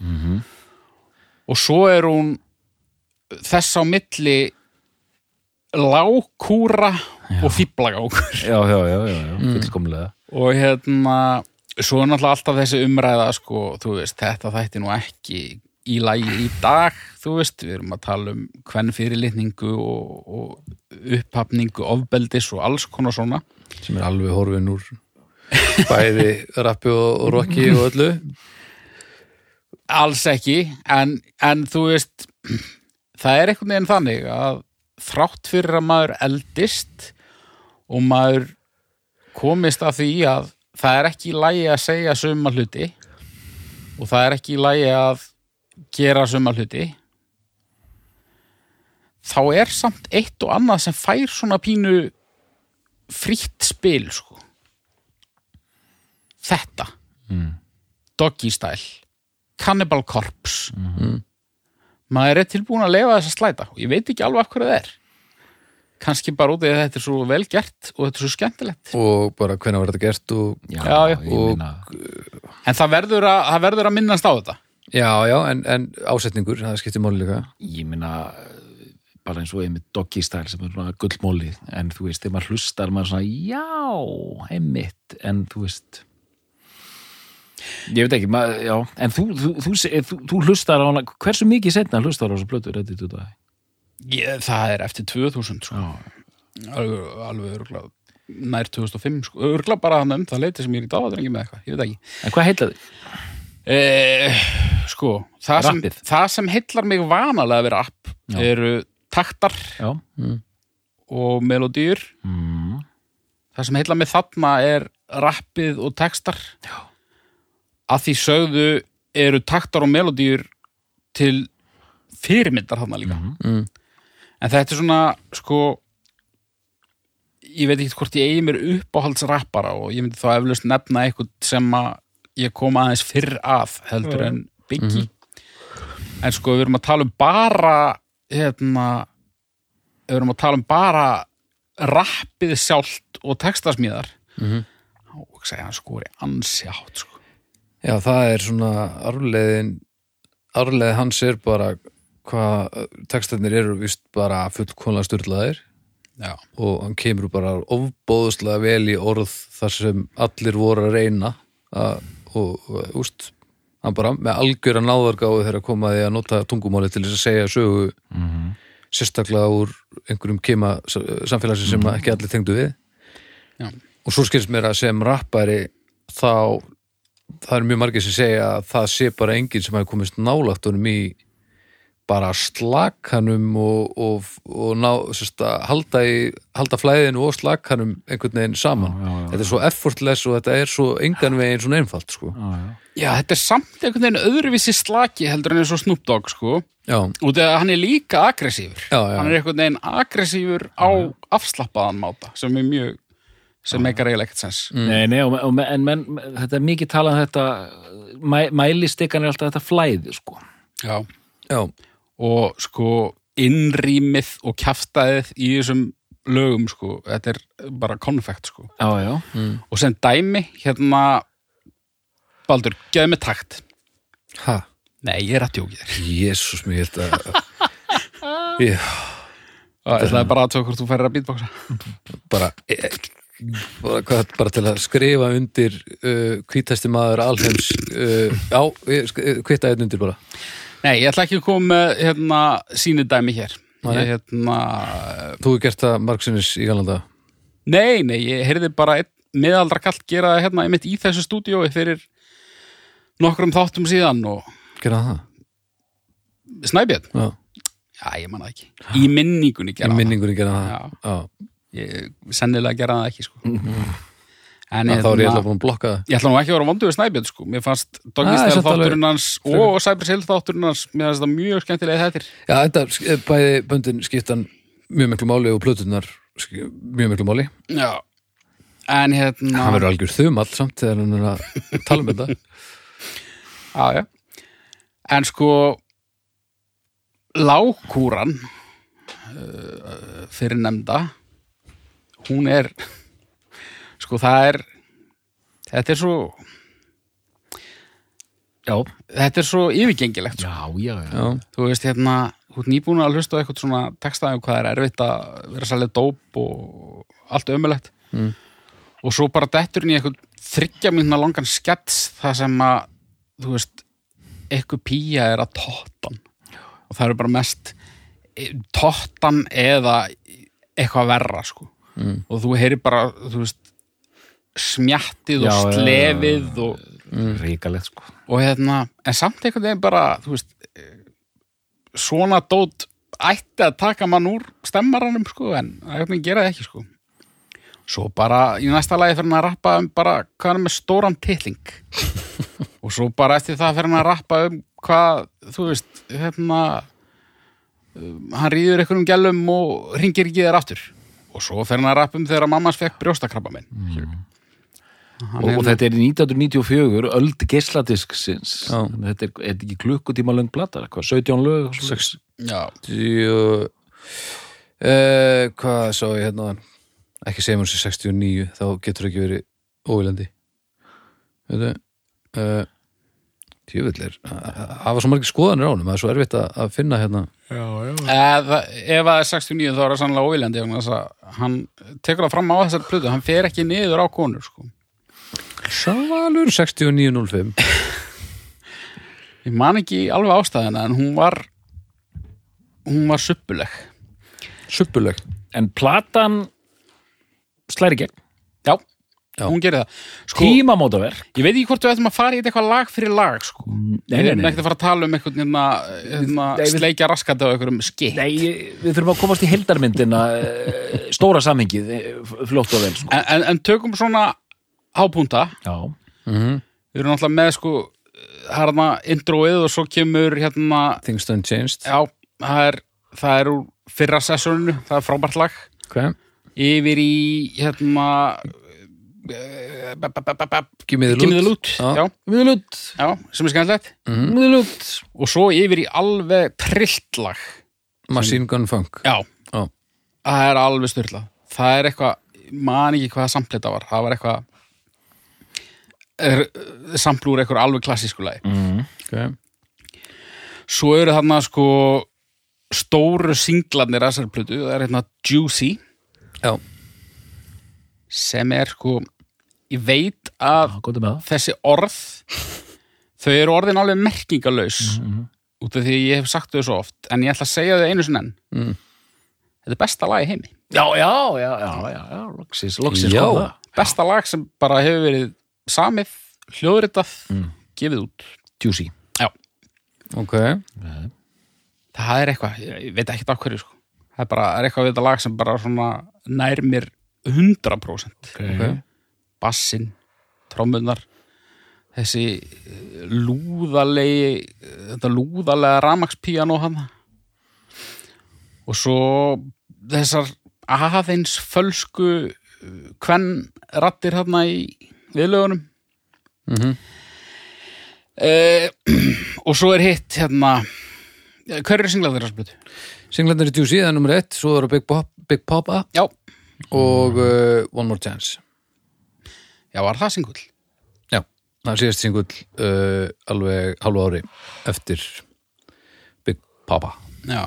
Mhm. og svo er hún þess á milli lágkúra og fýblagákur já, já, já, já, já. Mm. fullkomlega og hérna svo er náttúrulega alltaf þessi umræða sko, þú veist, þetta þætti nú ekki í lagi í dag þú veist, við erum að tala um hvern fyrirlitningu og, og upphafningu, ofbeldis og alls konar svona. Sem er alveg horfin úr bæði rappi og, rocki og öllu. Alls ekki en, en þú veist það er einhvern veginn þannig að þrátt fyrir að maður eldist og maður komist að því að það er ekki í lagi að segja suma hluti og það er ekki í lagi að gera suma hluti þá er samt eitt og annað sem fær svona pínu frítt spil sko. þetta. Mm. Doggy Style. Cannibal Corpse. Maður er tilbúin að lefa þess að slæta. Og ég veit ekki alveg af hverju það er. Kannski bara út af því að þetta er svo vel gert og þetta er svo skemmtilegt. Og bara hvernig var þetta gert og já, Já, Og- meina en það verður að, það verður að minnast á þetta já, já, en, en ásetningur það skiptir máli líka ég meina bara eins og einmitt doggy style sem er svona gullmóli en þú veist, þegar maður hlustar maður svona, já, einmitt en þú veist ég veit ekki, maður, já en þú, þú, þú, þú, þú, þú hlustar á hana hversu mikið setna hlustar á þessu plötu Ready to Die? ég, það er eftir 2000 sko. Já, alveg, alveg örgulega nær 2005 sko. örgulega bara hann um það leiti sem ég er í dáðadrengi með eitthvað, ég veit ekki en hvað heitlaði? Eh, sko, það sem, Rappið. það sem heillar mig vanalega við rapp Já. eru taktar Já, og melodýr mm. það sem heillar mig þarna er rappið og textar Já. að því sögðu eru taktar og melodýr til fyrirmyndar þarna líka mm. en þetta er svona sko ég veit ekki hvort ég eigi mér uppáhaldsrappara og ég myndi þá eflaust nefna eitthvað sem að ég kom aðeins fyrr að heldur en Biggie en sko við erum að tala um bara hérna við erum að tala um bara rappið sjálft og textasmíðar. Mhm. og segja hann skori ansi átt sko. Já, það er svona arfleiðin arfleið hans er bara hvað textarnir eru vist bara fullkonlega styrlaðir já, og hann kemur bara ofbóðslega vel í orð þar sem allir voru að reyna að, og, úst hann bara með þegar að koma að því að nota tungumáli til þess að segja sögu sérstaklega úr einhverjum kema samfélagsins sem ekki allir tengdu við. Já. og svo skilst mér að sem rappari þá það er mjög margir sem segja að það sé bara enginn sem hafi komist nálægt honum í bara slakanum og, og, og ná, sérst, að halda, í, halda flæðinu og slakanum einhvern veginn saman Já, já, já. þetta er svo effortless og þetta er svo engan veginn svona einfalt sko. Já, já. já, þetta er samt einhvern veginn öðruvísi slaki heldur en eins og Snoop Dogg sko. já, og þegar hann er líka aggressífur Já, já. hann er einhvern veginn aggressífur á afslappaðan máta sem er mjög sem meikar eiginlega ekkert sens Nei, nei, og, og, en menn, þetta er mikið talað um þetta, mæ, mælistikkan er alltaf þetta flæði, sko. já. já, og sko innrýmið og kjaftaðið í þessum lögum sko, þetta er bara konfekt sko. Já, já. og sem dæmi hérna Baldur, geðu mig takt. Ha? Nei, ég er að djóki þér. Jésús, mér held að ég, það er bara að tók hvort þú færir að beatboxa. Bara, e, bara, hvað, bara til að skrifa undir uh, hvítæsti maður alheims uh, já, ég sk- eh, kvitta einn undir bara nei, ég ætla ekki að koma með hérna, sínu dæmi hér. Ég, hérna, þú hefur gert það margsinnis í galanda nei, nei, ég heyrði bara einn miðaldra kallt gera það hérna í þessu stúdíói fyrir nokkrum þáttum síðan og gera það, Snæbjörn, já, já, ég manna ekki. Í minningunni í gera það. minningunni gera það. Já. já, ég sennilega gera það ekki sko. En Já, þá er ég hérna, alltaf búin að blokka það. ég ætla nú ekki að vera vondu við Snæbjörn sko. mér fannst Ah, Doggistel alveg- þátturinn hans og Cyber Sale þátturinn hans mér fannst það mjög skemmtilega þettir já, þetta bæði böndin skiptan mjög miklu máli og plötunar mjög miklu máli. Já. En hérna hann verður algjör þumall samt þegar hann er að tala um þetta. Já, já. en sko lágkúran uh, fyrir nefnda hún er sko það er þetta er svo Já, þetta er svo yfirgengilegt sko. já, já, já. þú veist hérna, þú ert nýbúin að hlusta eitthvað svona textaði um hvað er erfitt að vera sælið dóp og allt ömulegt Mm. og svo bara detturinn í eitthvað þryggja mínuna langan skets það sem að þú veist, eitthvað pía er að tóttan og það eru bara mest e, tóttan eða eitthvað verra sko Mm. og þú heyrir bara, þú veist smjattið og slefið og Ríkalegt, sko. og hérna, en samt einhvern veginn bara, þú veist svona dót ætti að taka mann úr stemmaranum sko, en það ekki sko. Svo bara í næsta lagi fyrir hann að rappa um bara hvað hann er með stóran titling. Og svo bara eftir það fyrir hann að rappa um hvað, þú veist hérna um, hann rýður einhverjum gælum og ringir ekki þér aftur. Og svo fyrir hann að rappa um þegar mammans fekk brjóstakrabba minn Og, og þetta er í 1994, öld geisladisksins. Já. Þetta er, er þetta ekki klukkutíma löng blata, hvað, 17 lög? já, uh, hvað sá ég hérna ekki segjum hún sér 69 þá getur ekki verið óvilandi veitu uh, tjöfullir það var svo margir skoðanir á honum það er svo erfitt að, að finna hérna Eða, ef það er 69 þá er það sannlega óviljandi hann tekur það fram á þessar plötu hann fer ekki niður á konur sko. Svalur 6905 ég man ekki alveg ástæðina en hún var hún var suppuleg suppuleg En platan slæri gegn. já, Já. hún gerir það sko, Tímamótaverk. ég veit ekki hvort við ættum að fara í eitthvað lag fyrir lag sko. Nei, við nei, erum nei. ekkert að fara að tala um eitthvað hérna, hérna, Nei, við- sleikja raskati á einhverjum skitt Nei, við þurfum að komast í heldarmyndina, eh, stóra samhengið, eh, fljótt og vel, sko. en, en, en tökum svona hápunta Já. mm við erum alltaf með sko hérna introið og svo kemur hérna Things Done Changed Já, það er, það er úr fyrra sessóninu, það er frábært lag okay. yfir í hérna Já. já. Miðlut. já, sem er skemmtilegt Miðlut. og svo yfir í alveg trillt lag Machine Gun Funk já, Já. það er alveg styrla það er eitthvað, man ekki hvað samplita var, það var eitthvað er, samplúr eitthvað alveg klassísku lagi mm. okay. svo eru þarna sko stóru singlarnir að þessari plötu, það er hérna Juicy Já, sem er sko ég veit að það þessi orð þau eru orðin alveg merkingalaus Mhm. út af því að ég hef sagt þau svo oft en ég ætla að segja þau einu sinni enn Mm. þetta er besta lag í heimi Já, já, já, já, já, já, loksins, loksins Já. besta lag sem bara hefur verið samið, hljóðritað Mm. gefið út. Juicy. Ok. Það er eitthvað, ég veit ekki af hverju sko. það er bara er eitthvað við þetta lag sem bara svona nær mér 100% okay. bassin, trommunar þessi eh, lúðalegi þetta lúðalega ramakspíanó hann og svo þessar aðeins fölsku hvern rattir hérna í viðlögunum. Mm eh, og svo er hitt hérna hver eru singlaðir að splutu? Singlandir í Juicy, það er nummer ett Svo eru Big, Pop, Big Papa Já, og uh, One More Chance. Já var það singull? Já, það er síðast singull uh, alveg halvu ári eftir Big Papa Já.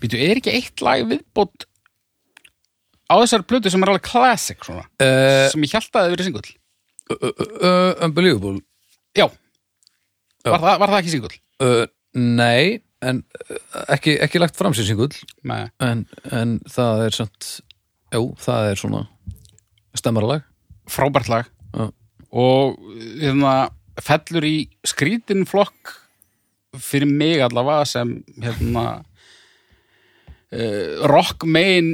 Býtu, er ekki eitt lag viðbót á þessari plötu sem er alveg classic svona, uh, sem ég held að það hefur verið singull Unbelievable Já. Var, það, var það ekki singull? uh, Nei, en uh, ekki, ekki lagt fram sér singull en, en það er samt Jú, það er svona stemmaralag frábært lag Já. og hérna, fellur í skrítin flokk fyrir mig allavega sem hérna uh, rock megin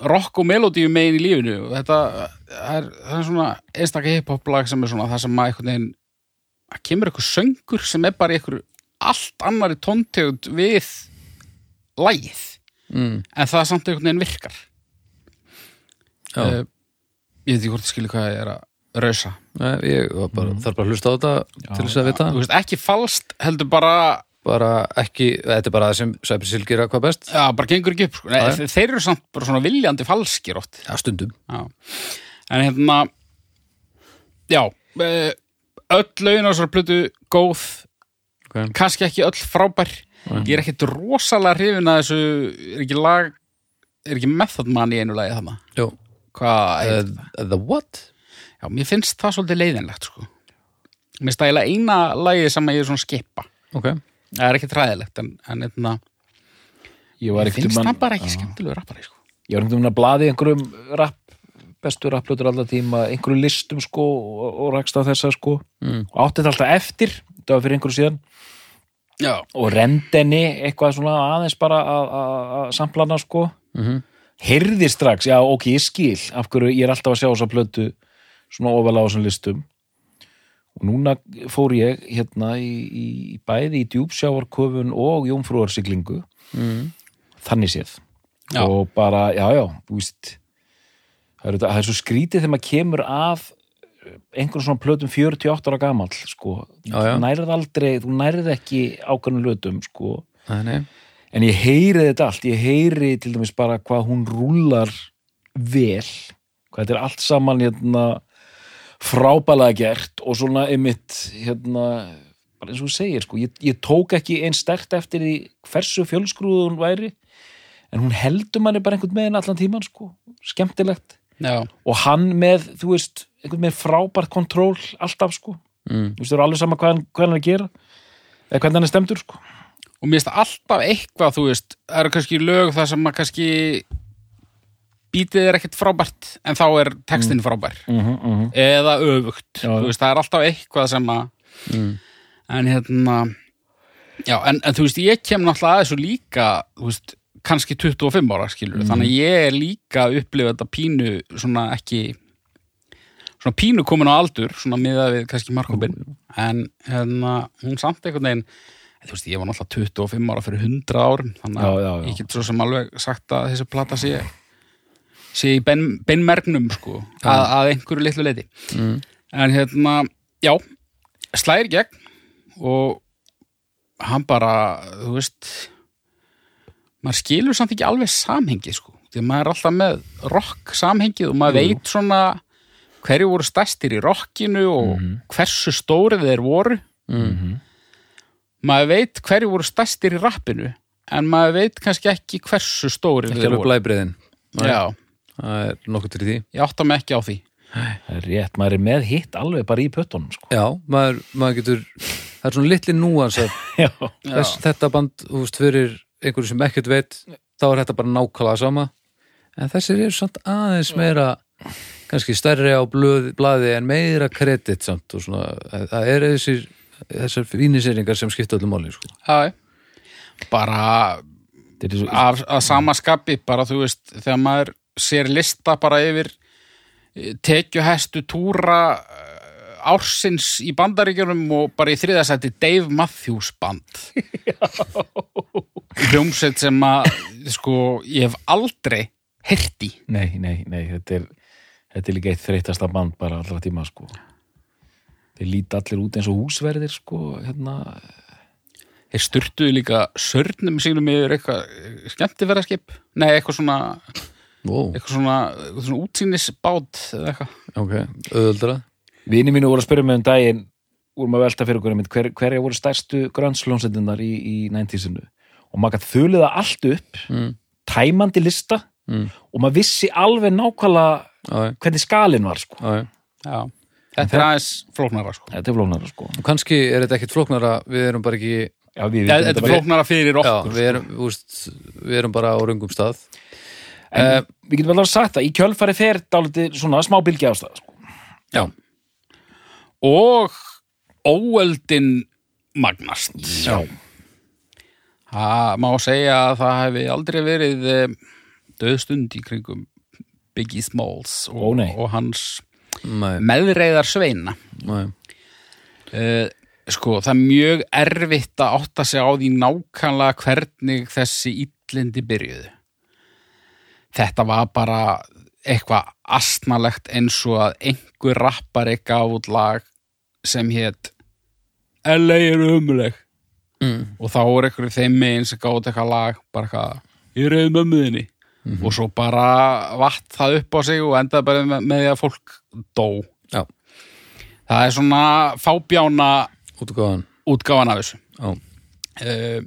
rock og melodíu megin í lífinu. Og þetta það er, það er svona einstaka hip-hop lag sem er svona það sem að einhvern veginn að kemur eitthvað söngur sem er bara eitthvað allt annari tóntegund við lagið. Mm. en það samt einhvern veginn virkar. Já, Eh, ég veit ekki hvort ég skilur hvað ég er að rausa. Nei, ég var bara, þarf bara að hlusta á þetta til þess að vita. Þú veist, ekki falskt, heldur bara bara ekki, þetta er bara það sem Hill gera hvað best. Já, bara gengur ekki upp sko. Nei, þe- þeir eru samt bara svona viljandi falskir oft. Já, stundum. Já. en hérna já eh, öll laun á þessar plötu góð okay. kannski ekki öll frábær. Ég er ekkit rosalega hrifin að þessu er ekki lag er ekki method man í einu lagi þarna? Jú, hvað uh, The What? já, mér finnst það svolítið leiðinlegt sko. Mér finnst það eiginlega eina lagið sem ég er svona skipa Ok, það er ekki træðilegt en, en hérna, Ég finnst um það bara ekki skemmtilegu rappari sko. Ég var ekkert um að blaði einhverjum rap bestu rapplötur alltaf tíma einhverjum listum sko og, og rakst á þessa sko. Mm. og átti þetta alltaf eftir þetta var fyrir einhverju síðan. Já, og rendenni eitthvað svona aðeins bara að- samplana sko. Mm heyrði strax, já ok, ég skil af hverju ég er alltaf að sjá þessa plötu svona ofalega á þessum listum og núna fór ég hérna í, í bæði í djúpsjávarköfun og jómfrúarsiglingu. Mm. þannig séð. Já. og bara, já, já, þú veist það er, það er svo skrítið þegar maður kemur að einhvern svona plötum 48 ára gamall sko, Já, já. þú nærið aldrei þú nærið ekki ákveðnum lötum sko, nei. En ég heyri þetta allt. Ég heyri til dæmis bara hvað hún rúlar vel. Hvað þetta er allt saman hérna frábælega gert og svona einmitt hérna bara eins og þú segir sko, ég, ég tók ekki einn stert eftir því hversu fjölskrúðu hún væri en hún heldur manni bara einhvern meginn allan tíman sko, skemmtilegt. Já, og hann með, þú veist einhvern meginn frábært kontról alltaf sko, mm. þú veist, það er alveg sama hvað hann, hvað hann er að gera eða hvernig hann er stemdur sko. Og mér finnst alltaf eitthvað, þú veist, það eru kannski lög það sem að kannski bítið er ekkert frábært en þá er textin frábær. Mm -hmm, eða öfugt, Já. þú veist, það er alltaf eitthvað sem að Mm. en hérna já, en, en þú veist, ég kem náttúrulega að þessu líka veist, kannski 25 ára skilur, þannig að ég er líka að upplifa þetta pínu, svona ekki svona pínu komin á aldur svona miðað við kannski markopin en hérna, hún samt einhvern veginn þú veist, ég var náttúrulega 25 ára fyrir 100 árum, þannig að ég get svo sem alveg sagt að þessi plata sé sé í ben, benmergnum sko, að, að einhverju litlu leiti Mm. en hérna, já slæðir gegn og hann bara, þú veist maður skilur samt ekki alveg samhengi sko. því að maður er alltaf með rock samhengið og maður veit svona hverju voru stærstir í rockinu og hversu stórið þeir voru. Mm. maður veit hverju voru stærstir í rappinu en maður veit kannski ekki hversu stórið þeir alveg voru. blæbriðin Já, það er nokkuð til því. Ég átta mig ekki á því. Það er rétt, maður er með hitt alveg bara í pöttunum sko. já, maður, maður getur það er svona litli núans þess, þetta band, þú veist, fyrir einhverju sem ekkert veit, þá er þetta bara nákvæmlega sama, en þessir eru samt aðeins meira kannski stærri á blöð, blaði en meira kredit samt og svona. Það er þessir, þessar víniseringar sem skipta öllum máli, sko. Bara þetta er svo, af, að sama skapi bara þú veist, þegar maður sér lista bara yfir eh, tekjuhestu túra eh, ársins í bandaríkjunum og bara í þriðasætti Dave Matthews band. Hljómsveit sem að sko, ég hef aldrei hirti nei, nei, nei þetta er, þetta er líka eitt þreytasta band bara allra tíma sko. þeir líta allir út eins og húsverðir sko, hérna, þeir sturtuðu líka sörnum sínum yfir eitthvað skemmtifæraskip nei, eitthvað svona, Wow, eitthvað svona, svona útsýnisbát eða eitthvað ok, auðvöldra. vini mínu voru að spyrja mig um daginn vorum að velta fyrir okkur einmitt, hver, hverja voru stærstu grönnslónsettinnar í, í 90-sinu og maður gætt þuliða allt upp Mm. tæmandi lista Mm. og maður vissi alveg nákvæmlega Já, já, hvernig skalinn var sko. já, já. Já, þetta er aðeins flóknara sko. þetta er flóknara sko. Og kannski er þetta ekkit flóknara, við erum bara ekki, Já, við, Þetta þetta er flóknara fyrir já, okkur við erum, þú veist, við erum bara á röngum stað. Eh, við getum vel að sagt það, í kjölfari fer dálítið svona smá bylgi ástæða sko. Já, og óöldin magnast Já. það má segja að það hefði aldrei verið eh, döðstund í kringum Biggie Smalls Ó, og, nei. og hans nei, meðreiðar sveina nei. uh, sko það er mjög erfitt að átta sig á því nákvæmlega hvernig þessi illindi byrjuðu þetta var bara eitthvað astnalegt eins og að einhver rappari gaf út lag sem hétt LA er umuleg Mm. og þá er einhverju þeim megin sem gátt eitthvað lag bara eitthvað, ég reyði mömmuðinni og svo bara vatt það upp á sig og endaði bara með, með því að fólk dó. Já, það er svona fábjána útgáfan. af þessu. Uh,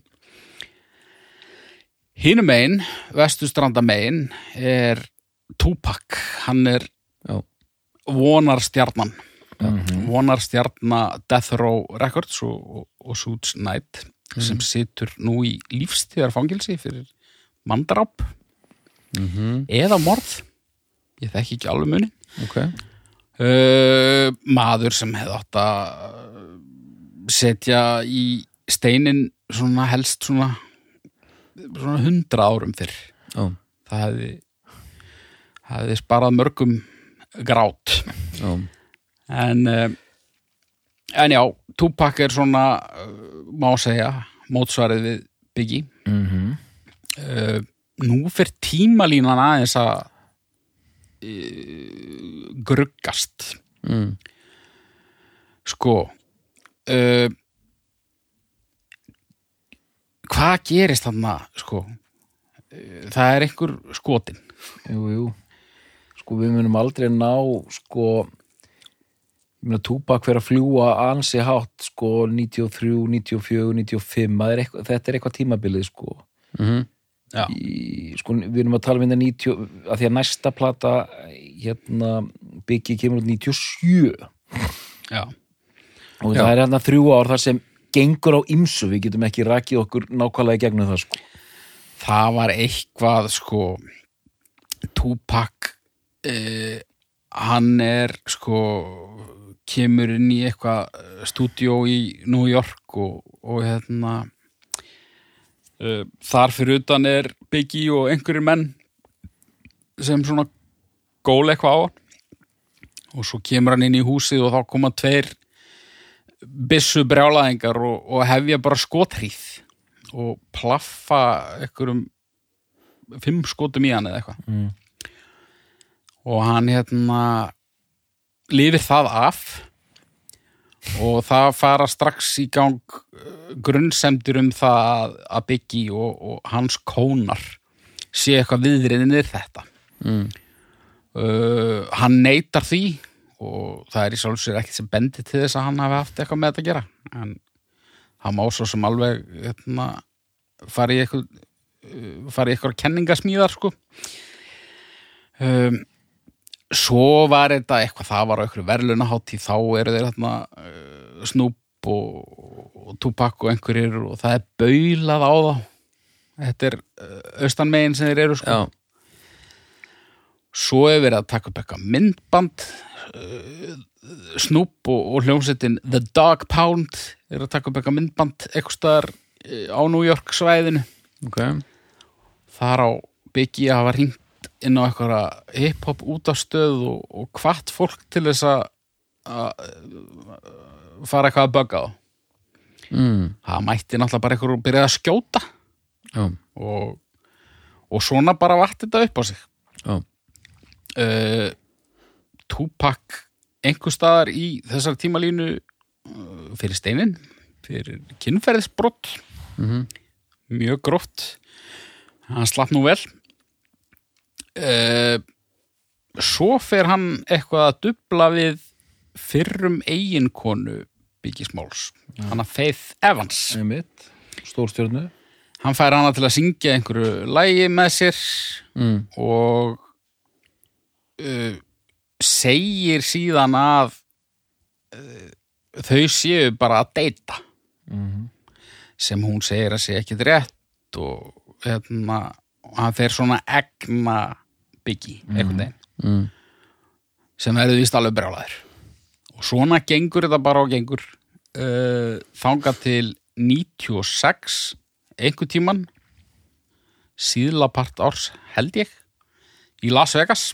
Hínum megin, vestustranda megin er Tupac, hann er já, vonarstjarnan. Vonarstjarna Death Row Records og, og, og Suits Knight sem situr nú í lífstíðarfangilsi fyrir mandrapp mhm, eða morð. Ég þekki ekki alveg munin ok. uh, maður sem hefði átt að setja í steinin svona helst svona svona hundra árum fyrr. Já, það hefði hefði sparað mörgum grát. Já, en uh, en já, Tupac er svona uh, má segja, mótsvarið við Biggie. Mm -hmm. uh, nú fyrir tímalínan aðeins að uh, gruggast. Mm, sko uh, hvað gerist þarna sko? Það er einhver skotin. Jú, jú. Sko við munum aldrei ná sko Tupac fyrir að fljúa ansi hátt sko 93, 94, 95 það er eitthvað, þetta er eitthvað tímabilið sko. Mhm, já, í, sko, við erum að tala um þetta 90 að því að næsta plata hérna Biggie kemur út 97 já, og Já. það er hérna þrjú ár þar sem gengur á ymsu, við getum ekki rakið okkur nákvæmlega í gegnum það sko. Það var eitthvað sko Tupac uh, hann er sko kemur inn í eitthvað stúdíó í New York og, og hérna uh, þar fyrir utan er Biggie og einhverjir menn sem svona gól eitthvað á og svo kemur hann inn í húsið og þá koma tveir byssu brjálaðingar og, og hefja bara skothrýð og plaffa einhverjum fimm skotum í hann eða eitthvað Mm. og hann hérna lifir það af og það fara strax í gang uh, grunnsemdir um það að- Biggie og, og hans kónar sé eitthvað viðriðinir þetta mm. uh, hann neytar því og það er í sjálfsögur ekkert sem bendi til þess að hann hafi haft eitthvað með þetta að gera. En hann má svo sem alveg hérna, fara í eitthvað uh, fara í eitthvað kenningasmíðar sko. Um, svo var þetta eitthvað, það var á eitthvað verðlunahátti þá eru þeir hérna uh, Snoop og, og Tupac og einhverjir og það er baulað á þá. Þetta er uh, austanmegin sem þeir eru sko. Já, svo er verið að taka upp eitthvað myndband Snoop og, og hljómsettin The Dog Pound er að taka upp eitthvað myndband eitthvað staðar uh, á New York svæðinu. Ok. Þar á byggi að hafa hringt inn á eitthvað hip-hop út af stöð og, og hvart fólk til þess að uh, fara eitthvað að bögga á. Mm. það mætti náttúrulega bara eitthvað að byrja að skjóta. Já, og, og svona bara vatt þetta upp á sig. Já, uh, Tupac einhver staðar í þessar tímalínu uh, fyrir steinin fyrir kynferðisbrott mhm. Mjög gróft. Hann slapp nú vel. Uh, svo fer hann eitthvað að dubla við fyrrum eiginkonu byggismáls hann að Faith Evans. Einmitt, stórstjörnu. Hann fær hana til að syngja einhverju lægi með sér mm. og uh, segir síðan að uh, þau séu bara að deyta. Mhm. sem hún segir að sé ekki rétt og hérna, hann fer svona egna byggi einhvern veginn. Mm. sem verður víst alveg brjálæður og svona gengur þetta bara og gengur uh, þangað til 96 einhver tíman síðla part árs held ég í Las Vegas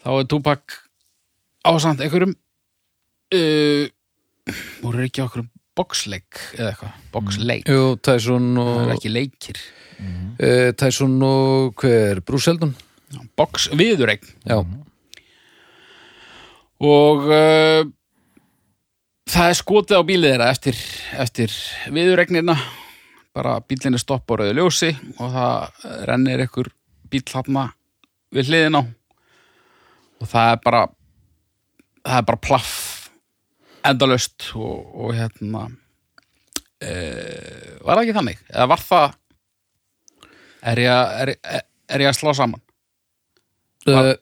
þá er Tupac ásamt einhverjum uh, voru ekki okkur boxleik eða eitthvað, boxleik? Jú, Tyson það og er ekki leikir. Uh, Tyson og hver, Bruce Seldon box viðureign. Já, og uh, það er skotið á bílið þeirra eftir, eftir viðuregnina bara bílinni stopp á rauðu ljósi og það rennir ykkur bíl þarna við hliðin á og það er bara það er bara plaff. Endalaust og, og hérna e, var það ekki þannig? Eða var það er ég, að- er, er, ég að slá saman? Uh,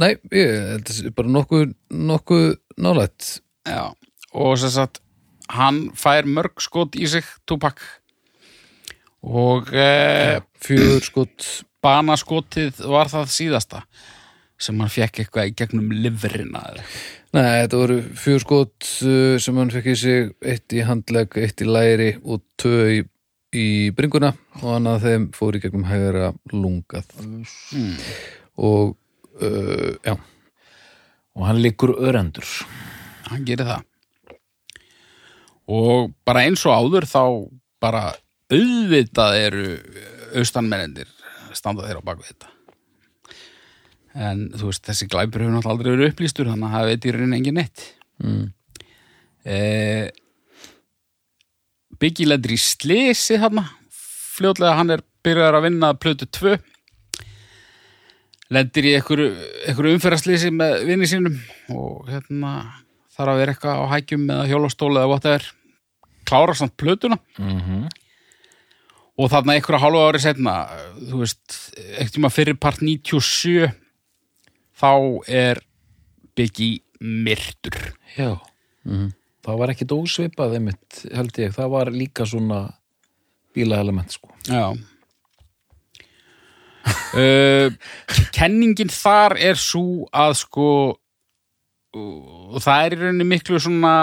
Nei, ég bara nokkuð nokkuð nálægt. Já, og sem sagt hann fær mörg skot í sig Tupac. Og e, Fjögur skot. Banaskotið var það síðasta sem hann fekk eitthvað í gegnum livrina. Nei, þetta voru fjögur skot uh, sem hann fekk í sig eitt í handlegg, eitt í læri og tvö í, í bringuna. Og hann að þeim fór í gegnum hægara lungað. Mm. og uh, já, og hann liggur örendur. Hann gerir það. Og bara eins og áður þá bara auðvitað eru austanmennendir standa þeirra á baku þetta en þú veist þessi glæpur hefur náttúrulega aldrei verið upplýstur þannig að það veit í rauninni engin neitt. Mm. eh, Biggie lendur í slisi þarna. Fljótlega hann er byrjaður að vinna plötu 2 lendir í einhverju, umferðarslisi með vinni sínum og hérna þarf að vera eitthvað á hækjum eða hjólastóli eða whatever. Klára samt plötuna. Mm -hmm. og þarna einhverja hálfa ári setna þú veist, ekkert tíma fyrir part 97 þá er Biggie myrtur. Já. Mm. það var ekkit ósvipað einmitt held ég, það var líka svona bílaelement sko. Já. Uh, Kenningin þar er svo að sko og það er í rauninni miklu svona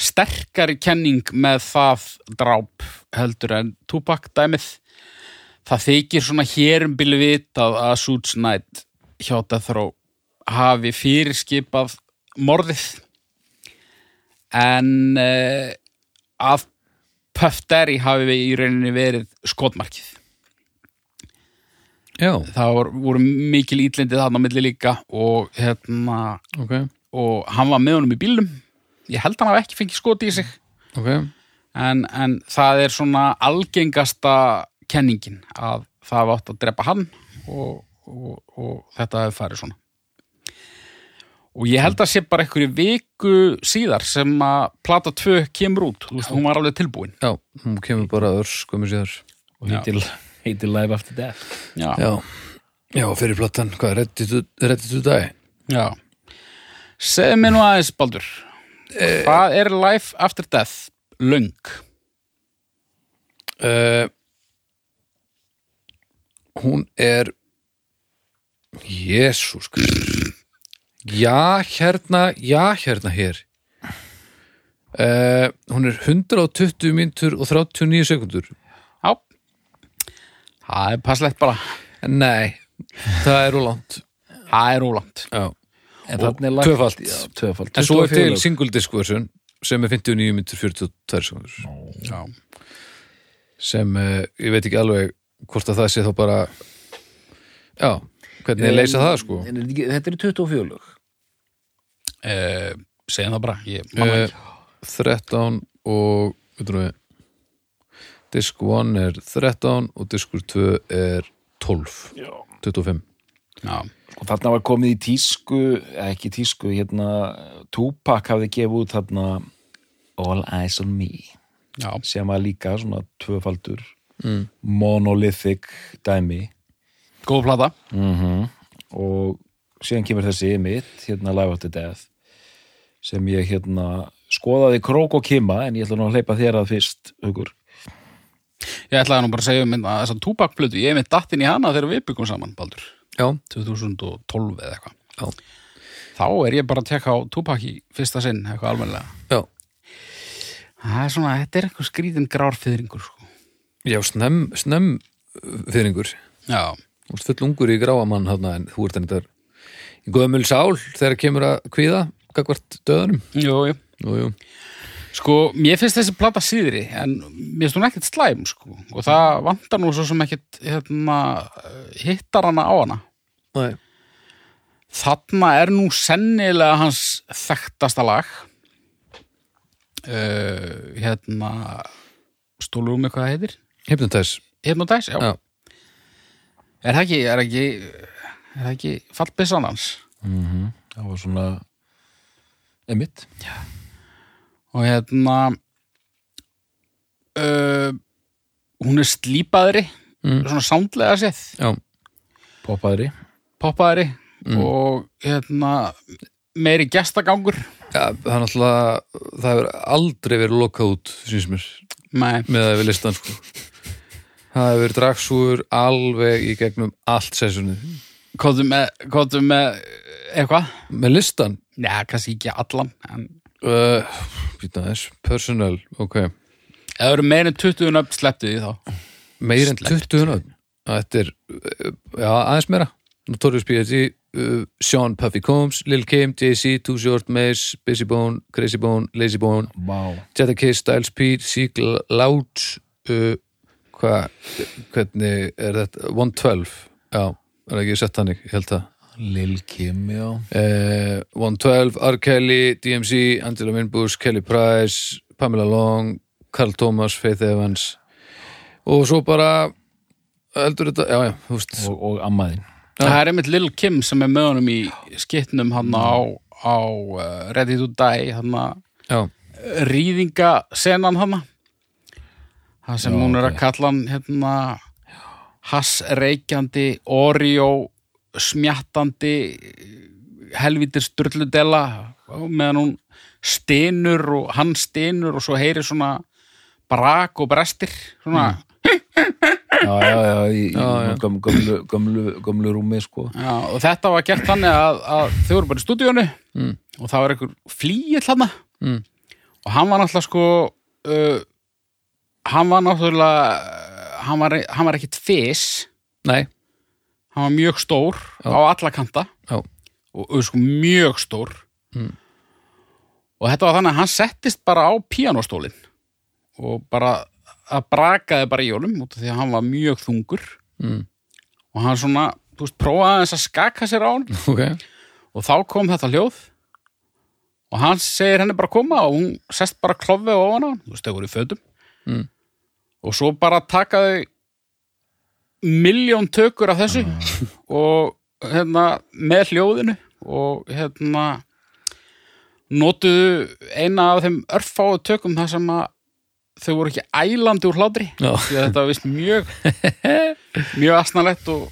sterkari kenning með það dráp heldur en Tupac dæmið. Það þykir svona hér um bílu vitað að Suits Knight hjá Death Row hafi fyrirskipað morðið. En uh, að Puff Daddy hafi í rauninni verið skotmarkið. Já, Það vor, voru mikil ítlendið þarna á milli líka og, hérna, ok, og hann var með honum í bílnum. Ég held hann hafi ekki fengið skot í sig. Ok. En, en það er svona algengasta kenningin að það var átt að drepa hann og, og, og þetta hefur farið svona. Og ég held að sé bara einhverju viku síðar sem að plata 2 kemur út, þú veist, hún var alveg tilbúin. Já, hún kemur bara örs, komið síðar. Og heitir, heitir Live After Death. Já, Já, já, fyrir platan, hvað, Ready to, ready to Die já. segðu mér nú aðeins Baldur. Hvað er Life After Death löng? uh, Hún er Jésús Já, hérna, já, hérna hér. Uh, Hún er 120 mínútur og 39 sekundur Já. Það er passlegt bara. Nei, það er úr langt. Það er ólant Já. En svo er 24 til single disc version sem er 59 mínútur 42 sekundur já, sem uh, ég veit ekki alveg hvort að það sé þá bara já, hvernig ég leysa það sko? En þetta eru 24 lög. Uh, segjum það bara ég, ekki 13 og veitum við disk 1 er 13 og diskur 2 er 12 Já. 25 já, og þarna var komið í tísku eða ekki tísku, hérna Tupac hafði gefið út þarna All Eyes on Me já, sem var líka svona tvöfaldur mm. monolithic dæmi góð plata. Mm og síðan kemur þessi mitt, hérna Live After Death sem ég hérna skoðaði krók og kima en ég ætla nú að hleypa þér að fyrst hugur ég ætlaði nú bara að segja um að þessa túbakplötu ég er með dattinn í hana þegar við byggum saman Baldur, já, 2012 eða eitthvað. Þá er ég bara að tekka á túbak í fyrsta sinn, eitthvað almennilega. Já. Það er svona, þetta er eitthvað skrítin grárfyðringur sko. já, snem, snem fyrringur já, full ungur í gráamann en þú ert enn þetta í gömul sál þegar kemur að kvíða gagvart döðunum jú, jú jú, jú. Sko, mér finnst þessi plata síðri en mér finnst hún ekkert slæm sko. og það vantar nú svo sem ekkert hérna, hittar hana á hana Nei. Þarna er nú sennilega hans þekktasta lag uh, hérna stólur um eitthvað það heitir Hypnotize Hypnotize, já. Já. Er það ekki, er það ekki er það ekki fallbissan hans? Það var svona emitt og hérna uh, hún er slípaðri Mm. svona sándlega séð. Já, poppaðri. Poppaðri og hérna meiri gestagangur. Já, það er náttúrulega það hefur aldrei verið lokað út syns mér, Nei, með að við listan sko. Það hefur verið dragsúur alveg í gegnum allt sessunni kóttu með, kóttu með eitthvað? Með listan Já, kannski ekki allan en uh, býta þess, personal ok, það eru meira en 20 nöfn slepptu því þá. Meir en 20 nöfn? Þetta er, uh, já, aðeins meira. Notorious B.I.G. Uh, Sean Puffy Combs, Lil Kim, Jay-Z Too Short, Mace, Busy Bone, Crazy Bone Lazy Bone, wow. Jetta Kiss, Styles P, Seek Loud uh, hvað hvernig er þetta? 112, já er ekki sett hannig, ég held það. Lil Kim, já. Uh, 112, R. Kelly, DMC Angela Winbush, Kelly Price Pamela Long, Carl Thomas Faith Evans. Og svo bara heldur þetta, já já, þú veist. Og, og ammaðin Það er einmitt Lil Kim sem er með honum í skitnum hann á, á uh, Ready to Die hann já, rýðingasenan hann það sem Já, hún er að kalla hann hérna hassreikjandi Oreo smjattandi helvítir sturludela meðan hún stynur og hann stynur og svo heyrir svona brak og brestir svona, já, já, já, í, í gömlu, gömlu, gömlu rúmi sko. Já, og þetta var gert þannig að, að þau voru bara í stúdíónu Mm. og það var einhver flýill hann Mm. og hann var náttúrulega sko uh, hann var náttúrulega hann var, hann var ekkit fis. Nei. Hann var mjög stór Já. á alla kanta. Já, og uh, sko mjög stór. Mm. og þetta var þannig að hann settist bara á píanóstólinn. Og bara að brakaði bara í honum út af því að hann var mjög þungur. Mm. og hann svona, þú veist, prófaði þess að skaka sér á hann ok. Og þá kom þetta hljóð. Og hann segir henni bara að koma og hún sest bara klofið á hana þú veist, þau voru í fötum Mm. og svo bara taka þau miljón tökur af þessu og hérna með hljóðinu og hérna notuðu eina af þeim örfáu tökum þar sem að þau voru ekki ælandi úr hlátri þetta vist mjög mjög asnalegt og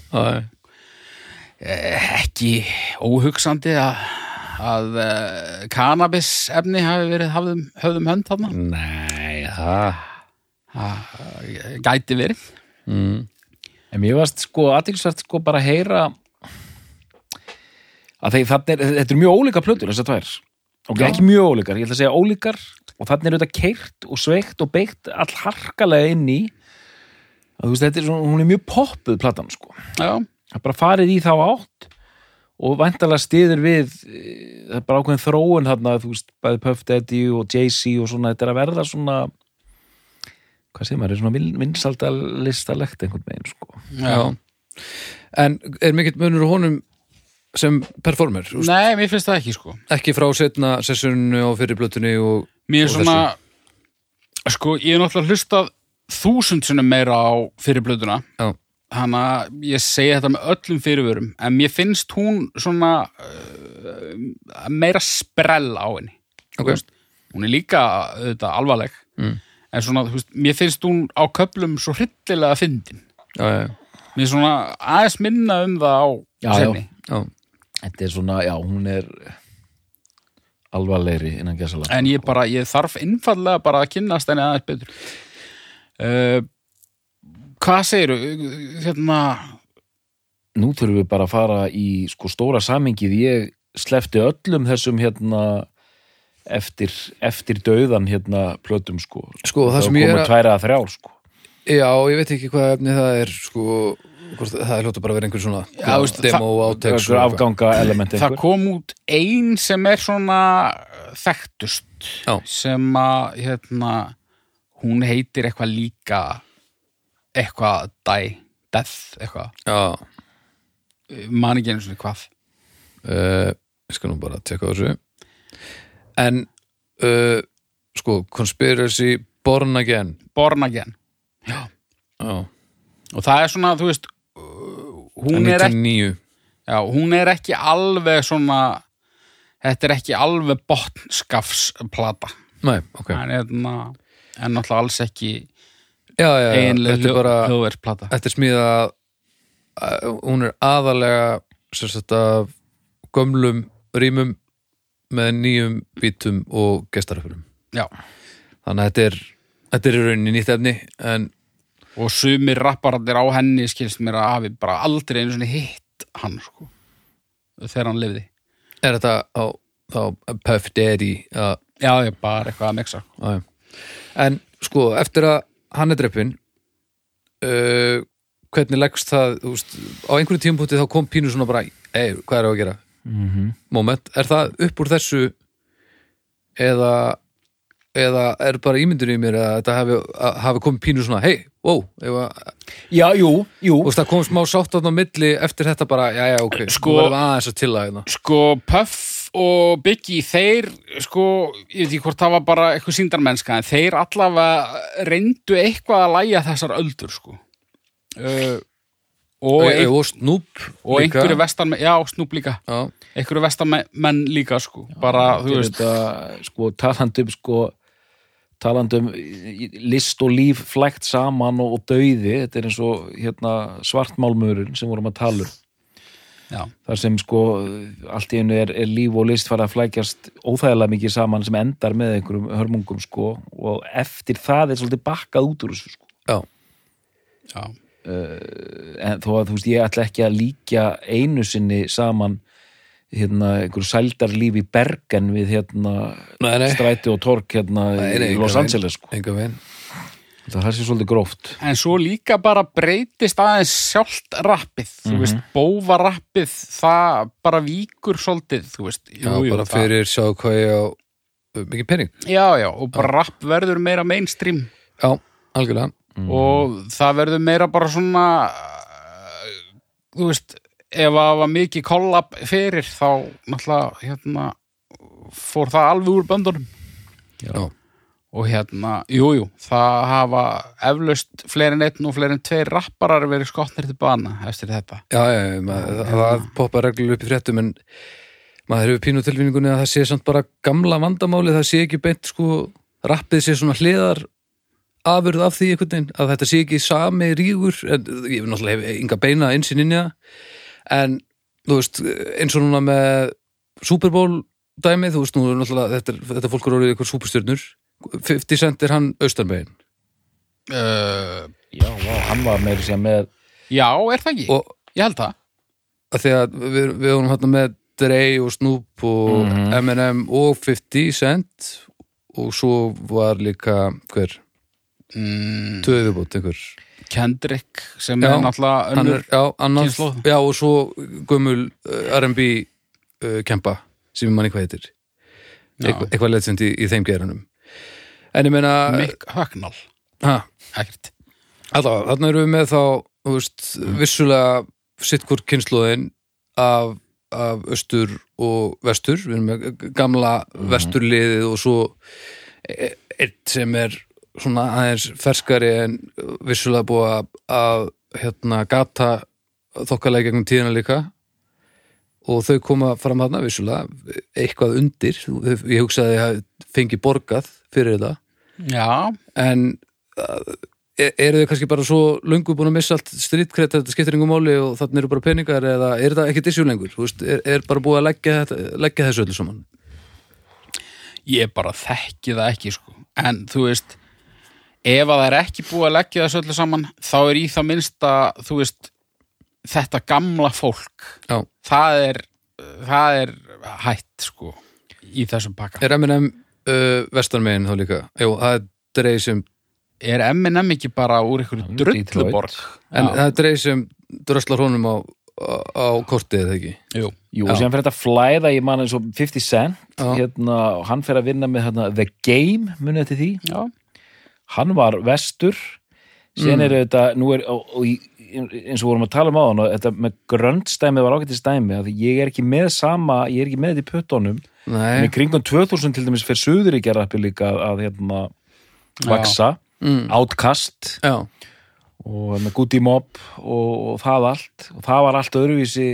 Já, eh, ekki óhugsandi að, að uh, kannabis efni hafi verið hafðum, höfðum hönd þarna. Nei, það Það gæti verið. Mm. En mér varst sko aðtilsvært sko bara að heyra að þeir, er, þetta er mjög ólíka plötur þessar tvær. Og ekki mjög ólíkar, ég ætla að segja ólíkar. Og þannig er þetta keirt og sveikt og beitt all harkalega inn í að þú veist, þetta er svona, hún er mjög poppuð platan sko, Já, það bara farið í þá átt og væntalega stiður við eh, það er bara ákveðin þróun þarna, þú veist, bæði Puff Daddy og Jay-Z og svona, þetta er að verða svona hvað segir maður, er svona vin, vinsaldalistalegt einhvern veginn sko já. En er mikill munur honum sem performer? þú veist? Nei, mér finnst það ekki sko Ekki frá setna sessunni og fyrir blötunni og Mér er Og svona sko, ég er náttúrulega hlustað þúsund sinni meira á fyrir blöðuna Já. þannig að ég segi þetta með öllum fyrirvörum en mér finnst hún svona uh, meira sprell á henni Ok. hún er líka auðvitað alvarleg Mm. En svona, þú veist, mér finnst hún á köplum svo hryllilega fyndin Já, já, mér er svona aðeins minna um það á Já, já. senni já, Þetta er svona, já, hún er alvarlegri innan gæsala. en ég bara, ég þarf einfallega bara að kynnast henni aðeins betur uh, hvað segiru hérna Nú þurfum við bara að fara í sko stóra samingið. Ég slefti öllum þessum hérna eftir, eftir dauðan hérna plötum sko. Sko, það sem ég er komið að- tværa að þrjár sko. Já, ég veit ekki hvað efni það er sko, hvort, það er hljóta bara að vera einhver svona Já, veist, demo átex Einhver afganga element það einhver. kom út ein sem er svona þekktust Já. sem að hérna hún heitir eitthvað líka eitthvað die, death eitthvað, Já, man ekki einu svona hvað uh, ég skal nú bara tekka á þessu En uh, sko, Conspiracy Born Again. Born Again. Já, og það er svona, þú veist hún er, ekki, 99 já, hún er ekki alveg svona þetta er ekki alveg botnskafsplata. Nei, ok. En, hérna, en náttúrulega alls ekki Já, já, já, einlega þetta er bara hljóðversplata Þetta er smíða hún er aðalega sagt af gömlum rýmum með nýjum bítum og gestaröfurum já. Þannig að þetta er þetta er í rauninni nýtt efni en og sumir rapparandir á henni skilst mér að hafi bara aldrei einu svona hitt hann sko þegar hann lifði. Er þetta á þá Puff Daddy að, já, ég bara eitthvað að mixa. Að, en sko eftir að hann er dreppin uh, hvernig leggst það veist, á einhverju tímpúti þá kom pínu svona bara ei, hvað er á að gera Mhm. moment, er það upp úr þessu eða eða er bara ímyndur í mér að þetta hafi, hafi komið pínu svona hei, wow, Já, jú, jú. og það kom smá sátt á milli eftir þetta bara, já, já, ok, Sko- sko verðum við aðeins að til að hérna sko Puff og Biggie þeir sko, ég veit ekki hvort það var bara eitthvað síndarmennska en þeir allavega reyndu eitthvað að læja þessar öldur sko uh, og, og, ein, og Snoop og einhverju vestan já, snúb líka, já, einhverju vestan menn líka sko, bara, þú veist þetta, sko, talandum sko, talandum list og líf flækt saman og, og dauði, þetta er eins og hérna, svartmálmurinn sem vorum að tala um. Já, þar sem sko allt í einu er, er líf og list fara að flækjast óþægilega mikið saman sem endar með einhverjum hörmungum sko og eftir það er svolítið bakkað út úr þessu sko. Já, já en þó að þú veist ég ætla ekki að líkja einu sinni saman hérna einhverju sældarlíf í Bergen við hérna Nei, nei. stræti og tork hérna Nei, nei, í Los. Angeles sko. Það sér svolítið gróft. En svo líka bara breytist aðeins sjálft rappið, þú veist, bófa rappið, það bara víkur svolítið, þú veist. já, bara fyrir sjá hvað ég á uh, mikið pening. Já, já, og bara rapp verður meira mainstream. Já, algjörlega og það verður meira bara svona, uh, þú veist, ef að var mikið kollab fyrir, þá náttúrulega, hérna, fór það alveg úr böndunum. Já, og hérna, jú, jú það hafa eflaust fleiri en einn og fleiri en tveir rapparar verið skotnir til bana eftir þetta. Já, já, já, maður, það, það poppa reglur upp í fréttum en maður hefur pínu tilfinningunni að það sé samt bara gamla vandamáli, það sé ekki beint sko, rappið sé svona hliðar afurð af því einhvern veginn að þetta sé ekki sami rígur en ég hef náttúrulega hef enga beina einsinn inn í það en þú veist, eins og núna með Super Bowl dæmið, þú veist, nú er náttúrulega þetta, er- þetta fólk er orðið ykkur superstjörnur 50 cent er hann austanbegin uh, Já, vá, hann var meira sér með Já, er það ekki? og Ég held það að því að við, við vorum hérna með Dre og Snoop og Mhm. Eminem og 50 Cent og svo var líka hver, mm, töðubót einhver. Kendrick sem Já, er náttúrulega önnur er, já, annars, kynslóð. já og svo gömul uh, R&B uh, kempa sem manni hvað heitir. Já. Eitthvað, legend í, í þeim geranum. En ég meina Mick Hucknall. Ha, Ekkert. Allavega, þarna erum við með þá veist, vissulega sittkvort kynnslóðin af, af austur og vestur. Við erum með gamla vesturliðið og svo e- eitt sem er svona aðeins ferskari en vissulega búið að, hérna gata þokkalega gegnum tíðina líka. Og þau koma fram þarna vissulega eitthvað undir, ég hugsaði að fengi borgað fyrir þetta. Já, en uh, e- eru þau kannski bara svo löngu búin að missa allt strítkrætt þetta skiptir engum máli og þannig eru bara peningar eða er það ekki issue lengur? Veist, er, er bara búið að leggja, leggja þessu öllu saman? Ég bara þekki það ekki sko. en þú veist ef að það er ekki búið að leggja þessu öllu saman þá er í það minnsta þú veist, þetta gamla fólk. Já. það er það er hætt sko í þessum pakka. Er M&M uh, vestanmegin þá líka? Jú, það er dreig sem er M&M ekki bara úr einhverju er drulluborg en Já. það er dreig sem dröslar honum á, á, á kortið eða ekki? Jú. Jú, og síðan fyrir þetta að flæða, ég man eins og 50 Cent, hérna, og hann fyrir að vinna með hérna, The Game, munið til því? Já. Hann var vestur. Síðan Mm. er þetta, nú er og, og eins og vorum að tala um á hann þetta með gröndstæmið var ágættið stæmi ég er ekki með sama, ég er ekki með þetta í puttunum. En Nei, í kringum 2000 til dæmis fyrir suður í gerðarpi líka að hérna vaksa, mm, Outcast já, og með Goody Mob og, og það allt. Og það var allt öðruvísi.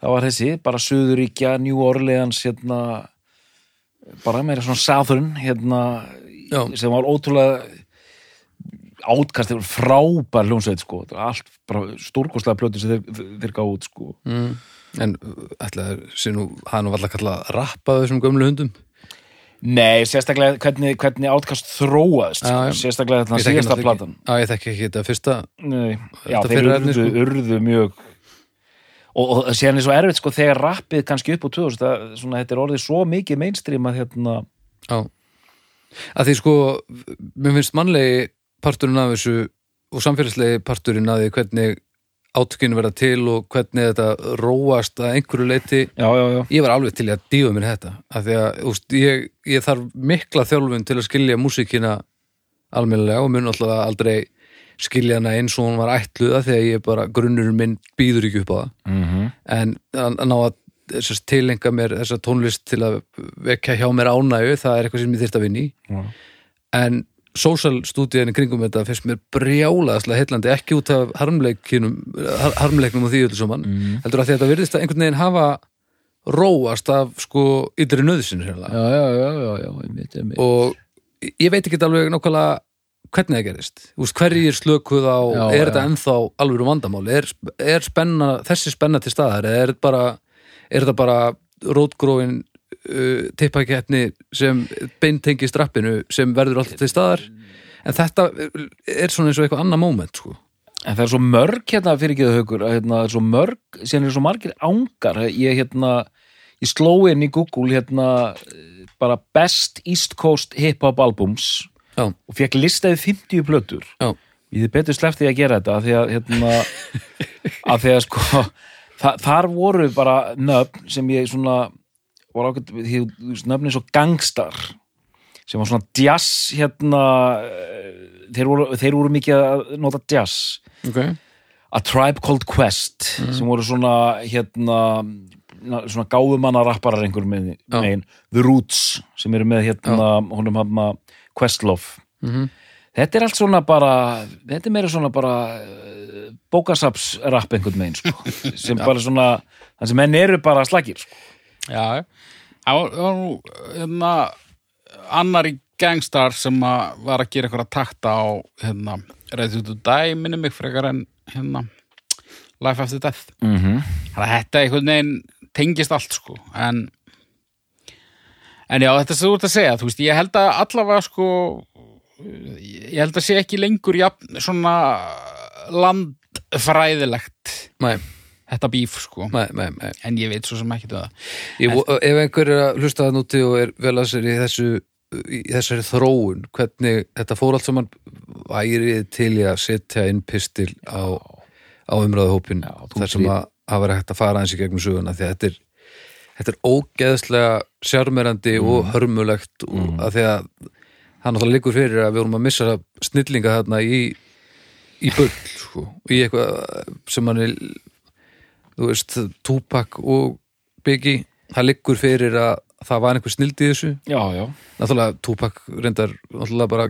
Það var þessi, bara Suðuríkja New Orleans hérna bara meira svona Southern hérna, Já. sem var ótrúlega átkast, þeir voru frábær hljómsveit sko, var allt bara stórkostlega plötu sem þeir, þeir gáðu út sko. Mm, en ætlaður sé nú, það er nú alltaf kallað að rappa þessum gömlu hundum? Nei, sérstaklega hvernig, hvernig átkast þróaðist, Já, já. sko, sérstaklega þetta þekki síðasta platan. Já, ég þekki ekki þetta fyrsta Nei, já, Þetta þeir urðu, efni, sko. urðu mjög og, og síðan er svo erfitt sko þegar rappið kannski upp á 2000 að svona, þetta er orðið svo mikið mainstream að hérna, Já, að því sko mér finnst mannlegi parturinn af þessu og samfélagslegi parturinn af því hvernig átökinu verða til og hvernig þetta róast að einhverju leiti já, já, já. ég var alveg til að dífa mér þetta. Af því að úst, ég, ég þarf mikla þjálfun til að skilja músíkina almennilega og mun alltaf aldrei skilja hana eins og hún var ætluð af því að ég bara, grunnurinn minn býður ekki upp á það. Mm -hmm. en að, ná að tilenga mér þessa tónlist til að vekja hjá mér ánægu, það er eitthvað sem ég þyrst að vinna í Já. en social stúdíðin í kringum þetta finnst mér brjálaðslega heillandi ekki út af harmleikinum har- harmleiknum og því öllu saman Mm. heldur að þetta virðist að einhvern veginn hafa róast af sko ytri nöðsinn já, já, já, já, já, einmitt, einmitt. og ég veit ekki alveg nákvæmlega hvernig það gerist veist, hverjir slökuð á, Já, er þetta ennþá alveg vandamáli, er, er spenna þessi spenna til staðar, eða er þetta bara er þetta bara rótgróin uh, tippaketni sem beintengi strappinu sem verður alltaf til staðar en þetta er svona eins og eitthvað annað moment sko. en það er svo mörg hérna fyrir ekki það að hérna, það er svo mörg, síðan er svo margir ángar ég hérna, ég sló inn í Google hérna bara best East Coast hip-hop albums Já. og fekk listaði 50 plötur Já. ég þið betur sleppti að gera þetta af því að hérna af því að sko þa þar voru bara nöfn sem ég svona var ákveð, því nöfn eins og gangstar sem var svona jazz hérna eh, þeir voru, þeir voru mikið að nota jazz okay. A Tribe Called Quest Mhm. sem voru svona hérna na- svona gáfumanna rapparar einhver með, Já. megin The Roots sem eru með hérna honum hann Questlove Mhm. Þetta er allt svona bara þetta er meira svona bara uh, bókasapsrapp einhvern veginn sko. sem bara svona þannig sem menn eru bara slagir sko. Já, það var, nú hérna, annar í Gangstar sem að var að gera eitthvað takta á hérna, to Die minni mig frekar en hérna, Life After Death mm -hmm. þannig að þetta einhvern veginn tengist allt sko en en já, þetta sem þú ert að segja þú veist, ég held að allavega sko ég held að sé ekki lengur jafn, svona landfræðilegt Nei, þetta bíf sko. Nei, nei, nei. en ég veit svo sem ekki það. Ég, ef einhver er að hlusta það núti og er vel að sér í þessu í þessari þróun, hvernig þetta fór allt saman væri til í að setja inn pistil á, á umræðuhópin þar sem að hafa verið hægt að fara eins í gegnum söguna því að þetta er, þetta er ógeðslega sjármerandi og hörmulegt og að því að hann náttúrulega liggur fyrir að við vorum að missa snillinga þarna í í bull, sko, í eitthvað sem hann er þú veist, Tupac og Biggie, það liggur fyrir að það var einhver snild í þessu. Já, já, náttúrulega Tupac reyndar náttúrulega bara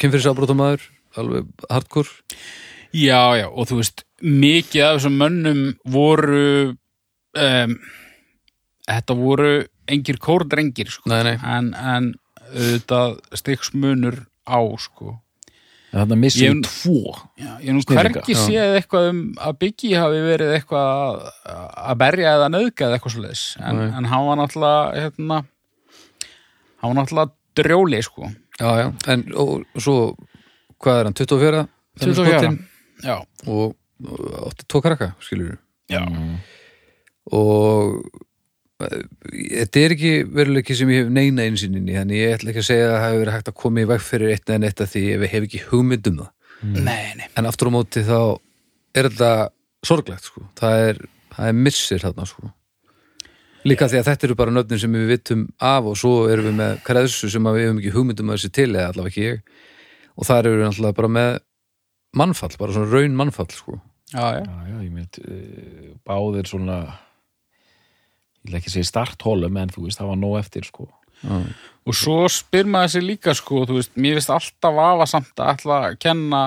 kynfyrirsabrótamaður alveg hardcore. Já, já, og þú veist, mikið af þessum mönnum voru um, þetta voru engir kórdrengir, sko. Nei, nei, en, en auðvitað stiksmunur á, sko. Þannig að missum Ég- við tvo Já, ég nú hvergi séð eitthvað um að Biggie hafi verið eitthvað að- að berja eða nöðga eða eitthvað svo en, en hann var náttúrulega hérna, hann var náttúrulega drjóli, sko. Já, já, en og, svo hvað er hann, 24? Þennan 24. skotinn? Já, og, og átti tvo krakka, skilur já, og eh, þetta er ekki veruleiki sem ég hef neina einsinni þannig ég ætla ekki að segja að það hefur verið hægt að koma í veg fyrir eitt en eitt af því ef ég hef ekki hugmynd um það. Nei, nei en aftur á móti þá er þetta sorglegt sko, það er, það er missir þarna sko. Líka því að þetta eru bara nöfnir sem við vitum af og svo erum við með kreðsu sem að við hefum ekki hugmyndum að þessi til eða allavega ekki ég. Og þar eru við náttúrulega bara með mannfall, bara svona raun mannfall sko. Já, já, já, já, ég mynd uh, báðir svona ég vil ekki segja starthólum en þú veist, það var nóg eftir sko Já. og svo spyr maður sér líka sko, þú veist, mér finnst alltaf vafa samt að ætla að kenna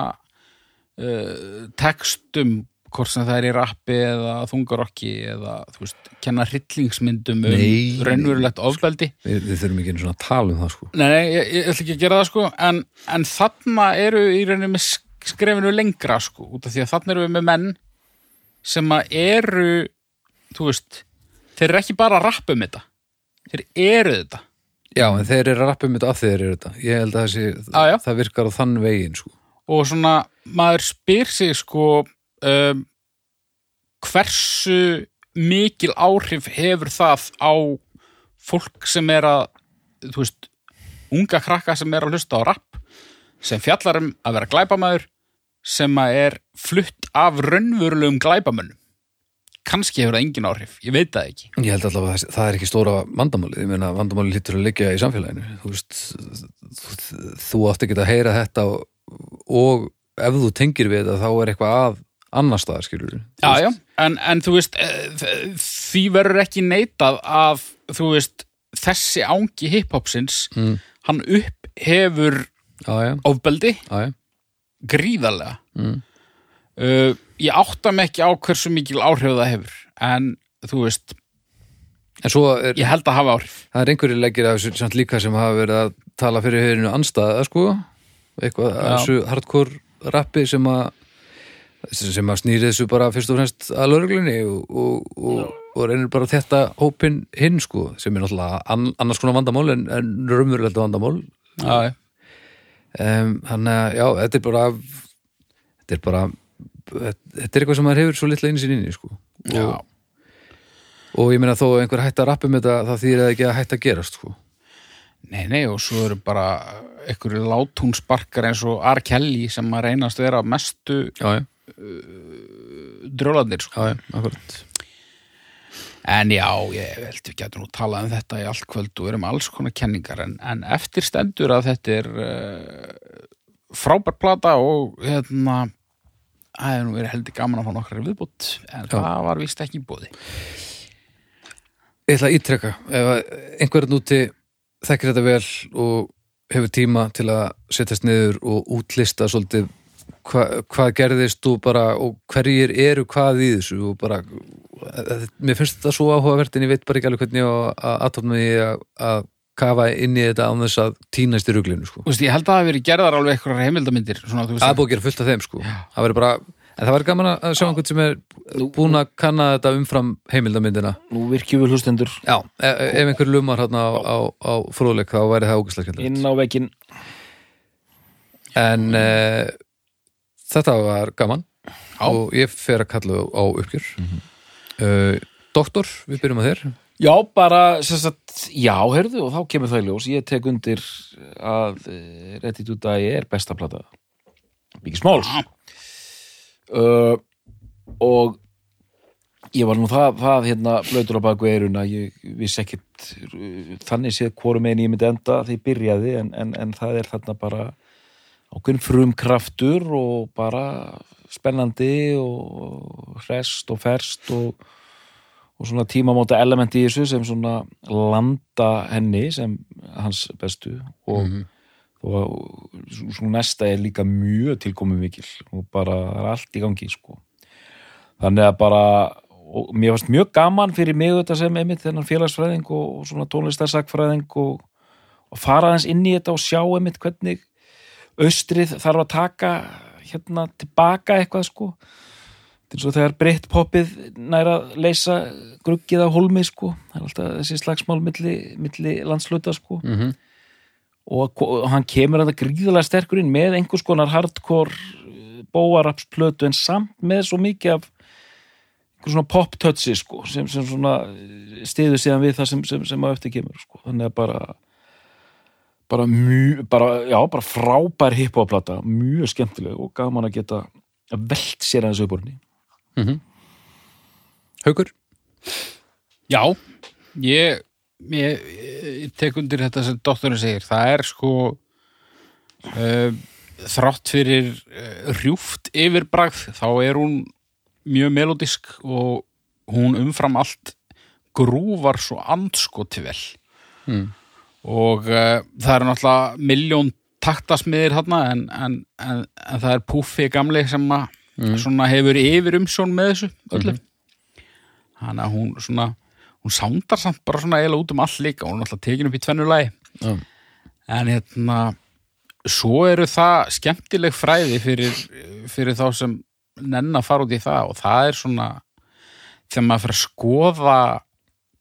uh, textum hvort sem það er í rappi eða þungarokki eða, þú veist, kenna hryllingsmyndum um Nei. raunverulegt ofbeldi við, við þurfum ekki einu svona að tala um það sko Nei, nei, ég, ég ætla ekki að gera það sko en, en þarna eru í rauninni með sk- skrefinu lengra sko út af því að þarna eru við með menn sem að eru þú veist, þeir eru ekki bara að rappa um þetta. Þeir eru þetta. Já, en þeir eru að rappa um þetta af þeir eru þetta. Ég held að þessi, Já, já. það virkar á þann veginn sko. Og svona maður spyr sig sko um, hversu mikil áhrif hefur það á fólk sem er að þú veist, unga krakka sem er að hlusta á rapp sem fjallar um að vera glæpamaður sem að er flutt af raunverulegum glæpamönnum kannski hefur það engin áhrif, ég veit það ekki. Ég held alltaf að það- er ekki stóra vandamálið, ég meina vandamálið lítur að liggja í samfélaginu, þú veist, þú, þú átt ekki að heyra þetta og, og ef þú tengir við þetta þá er eitthvað að annar staðar, skilur Já, já, en, en þú veist eh, því verður ekki neitað að þú veist, þessi ángi hiphopsins, Mm. hann upp hefur ofbeldi. Gríðarlega. Mm. uh, ég átta mig ekki á hversu mikil áhrif það hefur en þú veist, er, ég held að hafa áhrif. Það er einhverju leggir af þessu samt líka sem hafa verið að tala fyrir hefurinu anstæða, sko, eitthvað þessu hardcore rappi sem að sem að snýri þessu bara fyrst og fremst að lögreglunni og, og, og, og reynir bara þetta hópin hinn sko, sem er náttúrulega an, annars konar vandamál en, en raunverulegt vandamál. Já. um, þannig að já, þetta er bara þetta er bara þetta er eitthvað sem maður hefur svo litla einu sinni inni sko. Já. og, og ég meina þó að einhver hætti að rappa um þetta það þýr ekki að hætti að gerast sko. Nei, nei, og svo eru bara einhverju látúnsparkar eins og R. Kelly sem að reynast vera mestu já, drjólandir sko. En já, ég held við getum nú talað um þetta í allt kvöld og erum alls konar kenningar en, en eftir stendur að þetta er uh, frábær plata og hérna það hefur nú verið heldur gaman að fá nokkrar viðbútt en það var vist ekki í bóði Ég ætla að ítrekka ef að einhverjum úti þekkir þetta vel og hefur tíma til að setjast niður og útlista svolítið hva, hvað gerðist og bara og hverjir eru hvað í þessu og bara eh, mér finnst þetta svo áhugavert en ég veit bara ekki alveg hvernig ég á að aðtofna því að kafa inn í þetta án þess að týnast í ruglinu sko. Þú veist, ég held að það hafi verið gerðar alveg eitthvað heimildamindir Það búið að gera fullt af þeim sko. það bara, en það verður gaman að sjá einhvern sem er búin að kanna þetta umfram heimildamyndina Nú virkjum við hlustendur. Já, e ef einhver lumar hérna á, á, á fróðleik þá væri það ógæslega inn á veginn En e, þetta var gaman. Já. og ég fer að kalla á uppgjör. Mm Doktor, við byrjum að þér Já, bara, sagt, já, heyrðu, og þá kemur það í ljós. Ég tek undir að uh, Redditude er besta plata. Biggie Smalls. Uh, og ég var nú það, það hérna, blöytur á baku eiruna, ég vissi ekkit uh, þannig séð hvorum einn ég myndi enda því ég byrjaði, en, en, en það er þarna bara ákveðin frumkraftur og bara spennandi og hrest og ferst og og svona tímamóta element í þessu sem svona landa henni sem hans bestu og, og svo næsta er líka mjög tilkomið mikil og bara er allt í gangi sko. þannig að bara og mér fannst mjög gaman fyrir mig þetta sem einmitt þennan félagsfræðing og, og svona tónlistarsakfræðing og, og fara aðeins inn í þetta og sjá einmitt hvernig austrið þarf að taka hérna tilbaka eitthvað sko eins og þegar breytt poppið næra að leysa gruggið á hólmi sko, það er alltaf þessi slagsmál milli, milli landsluta sko. Mm -hmm. og, og hann kemur að það gríðalega sterkur inn með einhvers konar hardcore bóarapsplötu en samt með svo mikið af einhver svona pop-touchi sko sem, sem svona stiður síðan við það sem, sem, sem á eftir kemur sko, þannig að bara bara mjög, bara, já, bara frábær hip-hop-plata, mjög skemmtileg og gaman að geta velt sér aðeins upp úr henni Haukur? Já, ég, ég, ég tek undir þetta sem doktorinn segir. Það er sko uh, þrátt fyrir uh, rjúft yfirbragð, þá er hún mjög melodisk og hún umfram allt grúvar svo andskoti vel. Mm. Og uh, það er náttúrulega miljón taktasmiðir þarna en, en, en, en það er Puffi gamli sem að svona hefur yfir umsjón með þessu öllu. Þannig að hún svona, hún sándar samt bara svona eiginlega út um all líka, hún er alltaf tekin upp í tvennu lagi. Já. En hérna, svo eru það skemmtileg fræði fyrir, fyrir þá sem nenn að fara út í það og það er svona þegar maður fyrir að skoða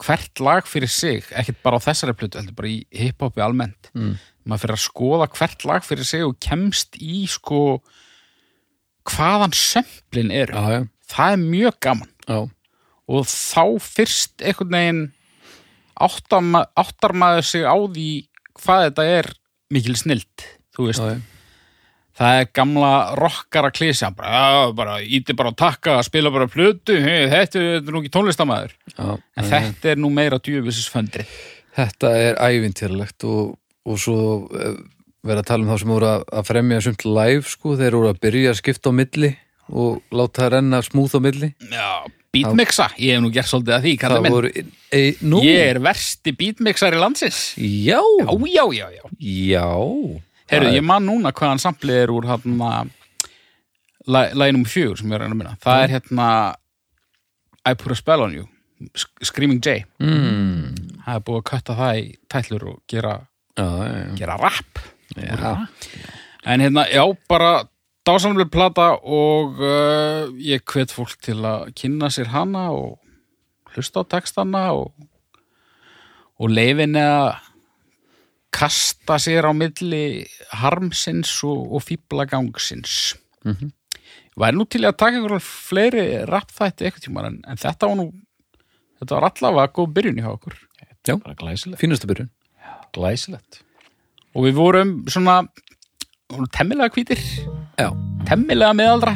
hvert lag fyrir sig, ekkert bara á þessari plötu, heldur bara í hiphopi almennt. Mm. Maður fyrir að skoða hvert lag fyrir sig og kemst í sko hvaðan sömplin eru. Já, já, Það er mjög gaman. Já, og þá fyrst einhvern veginn áttar, ma áttar maður sig á því hvað þetta er mikil snilt þú veist, það er gamla rockara klísja, bara, íti bara að takka, spila bara plötu hey, þetta er nú ekki tónlistamæður já. en þetta er nú meira djöfisins föndri. Þetta er ævintýrlegt og, og svo eh, vera að tala um þá sem voru að, fremja sumt live sko, þeir voru að byrja að skipta á milli og láta það renna smúð á milli. Já, beatmixa, ég hef nú gert svolítið að því, kallið minn. voru e, ég er versti beatmixar í landsins. Já, já, já, já, já. Já. Herru, ég man núna hvaðan samplið er úr hérna nummer fjögur sem ég er að minna. Það er hérna I Put a Spell on You Screaming Jay. mm, Það er búið að kötta það í tætlur og gera, já. gera rap. Já. En hérna, já, bara dásamlega plata og uh, ég hvet fólk til að kynna sér hana og hlusta á textana og, og leifin að kasta sér á milli harmsins og, og fíblagangsins. Mhm. Væri nú til að taka einhverjum fleiri rappþætti eitthvað tíma en, en þetta var nú þetta var allavega góð byrjun í hjá okkur. já, bara glæsilegt, fínustu byrjun glæsilegt. Og við vorum svona temmilega hvítir, já, temmilega meðaldra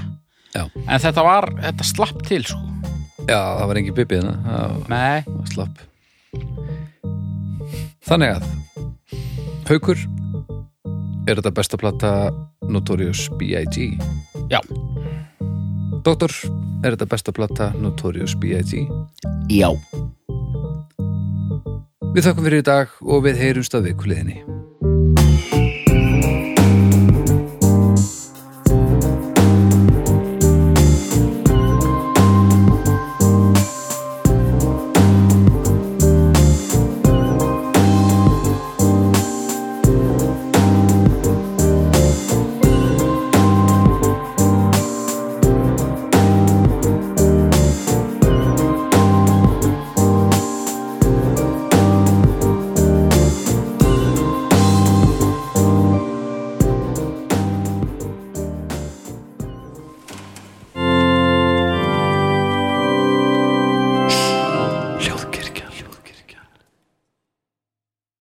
já, en þetta var, þetta slapp til sko. já, það var engin bibbi hérna. Nei, var slapp. Þannig að Haukur er þetta besta plata Notorious B.I.G. já, Doktor, er þetta besta plata Notorious B.I.G. Já. Við þakkum fyrir í dag og við heyrumst að vikuliðinni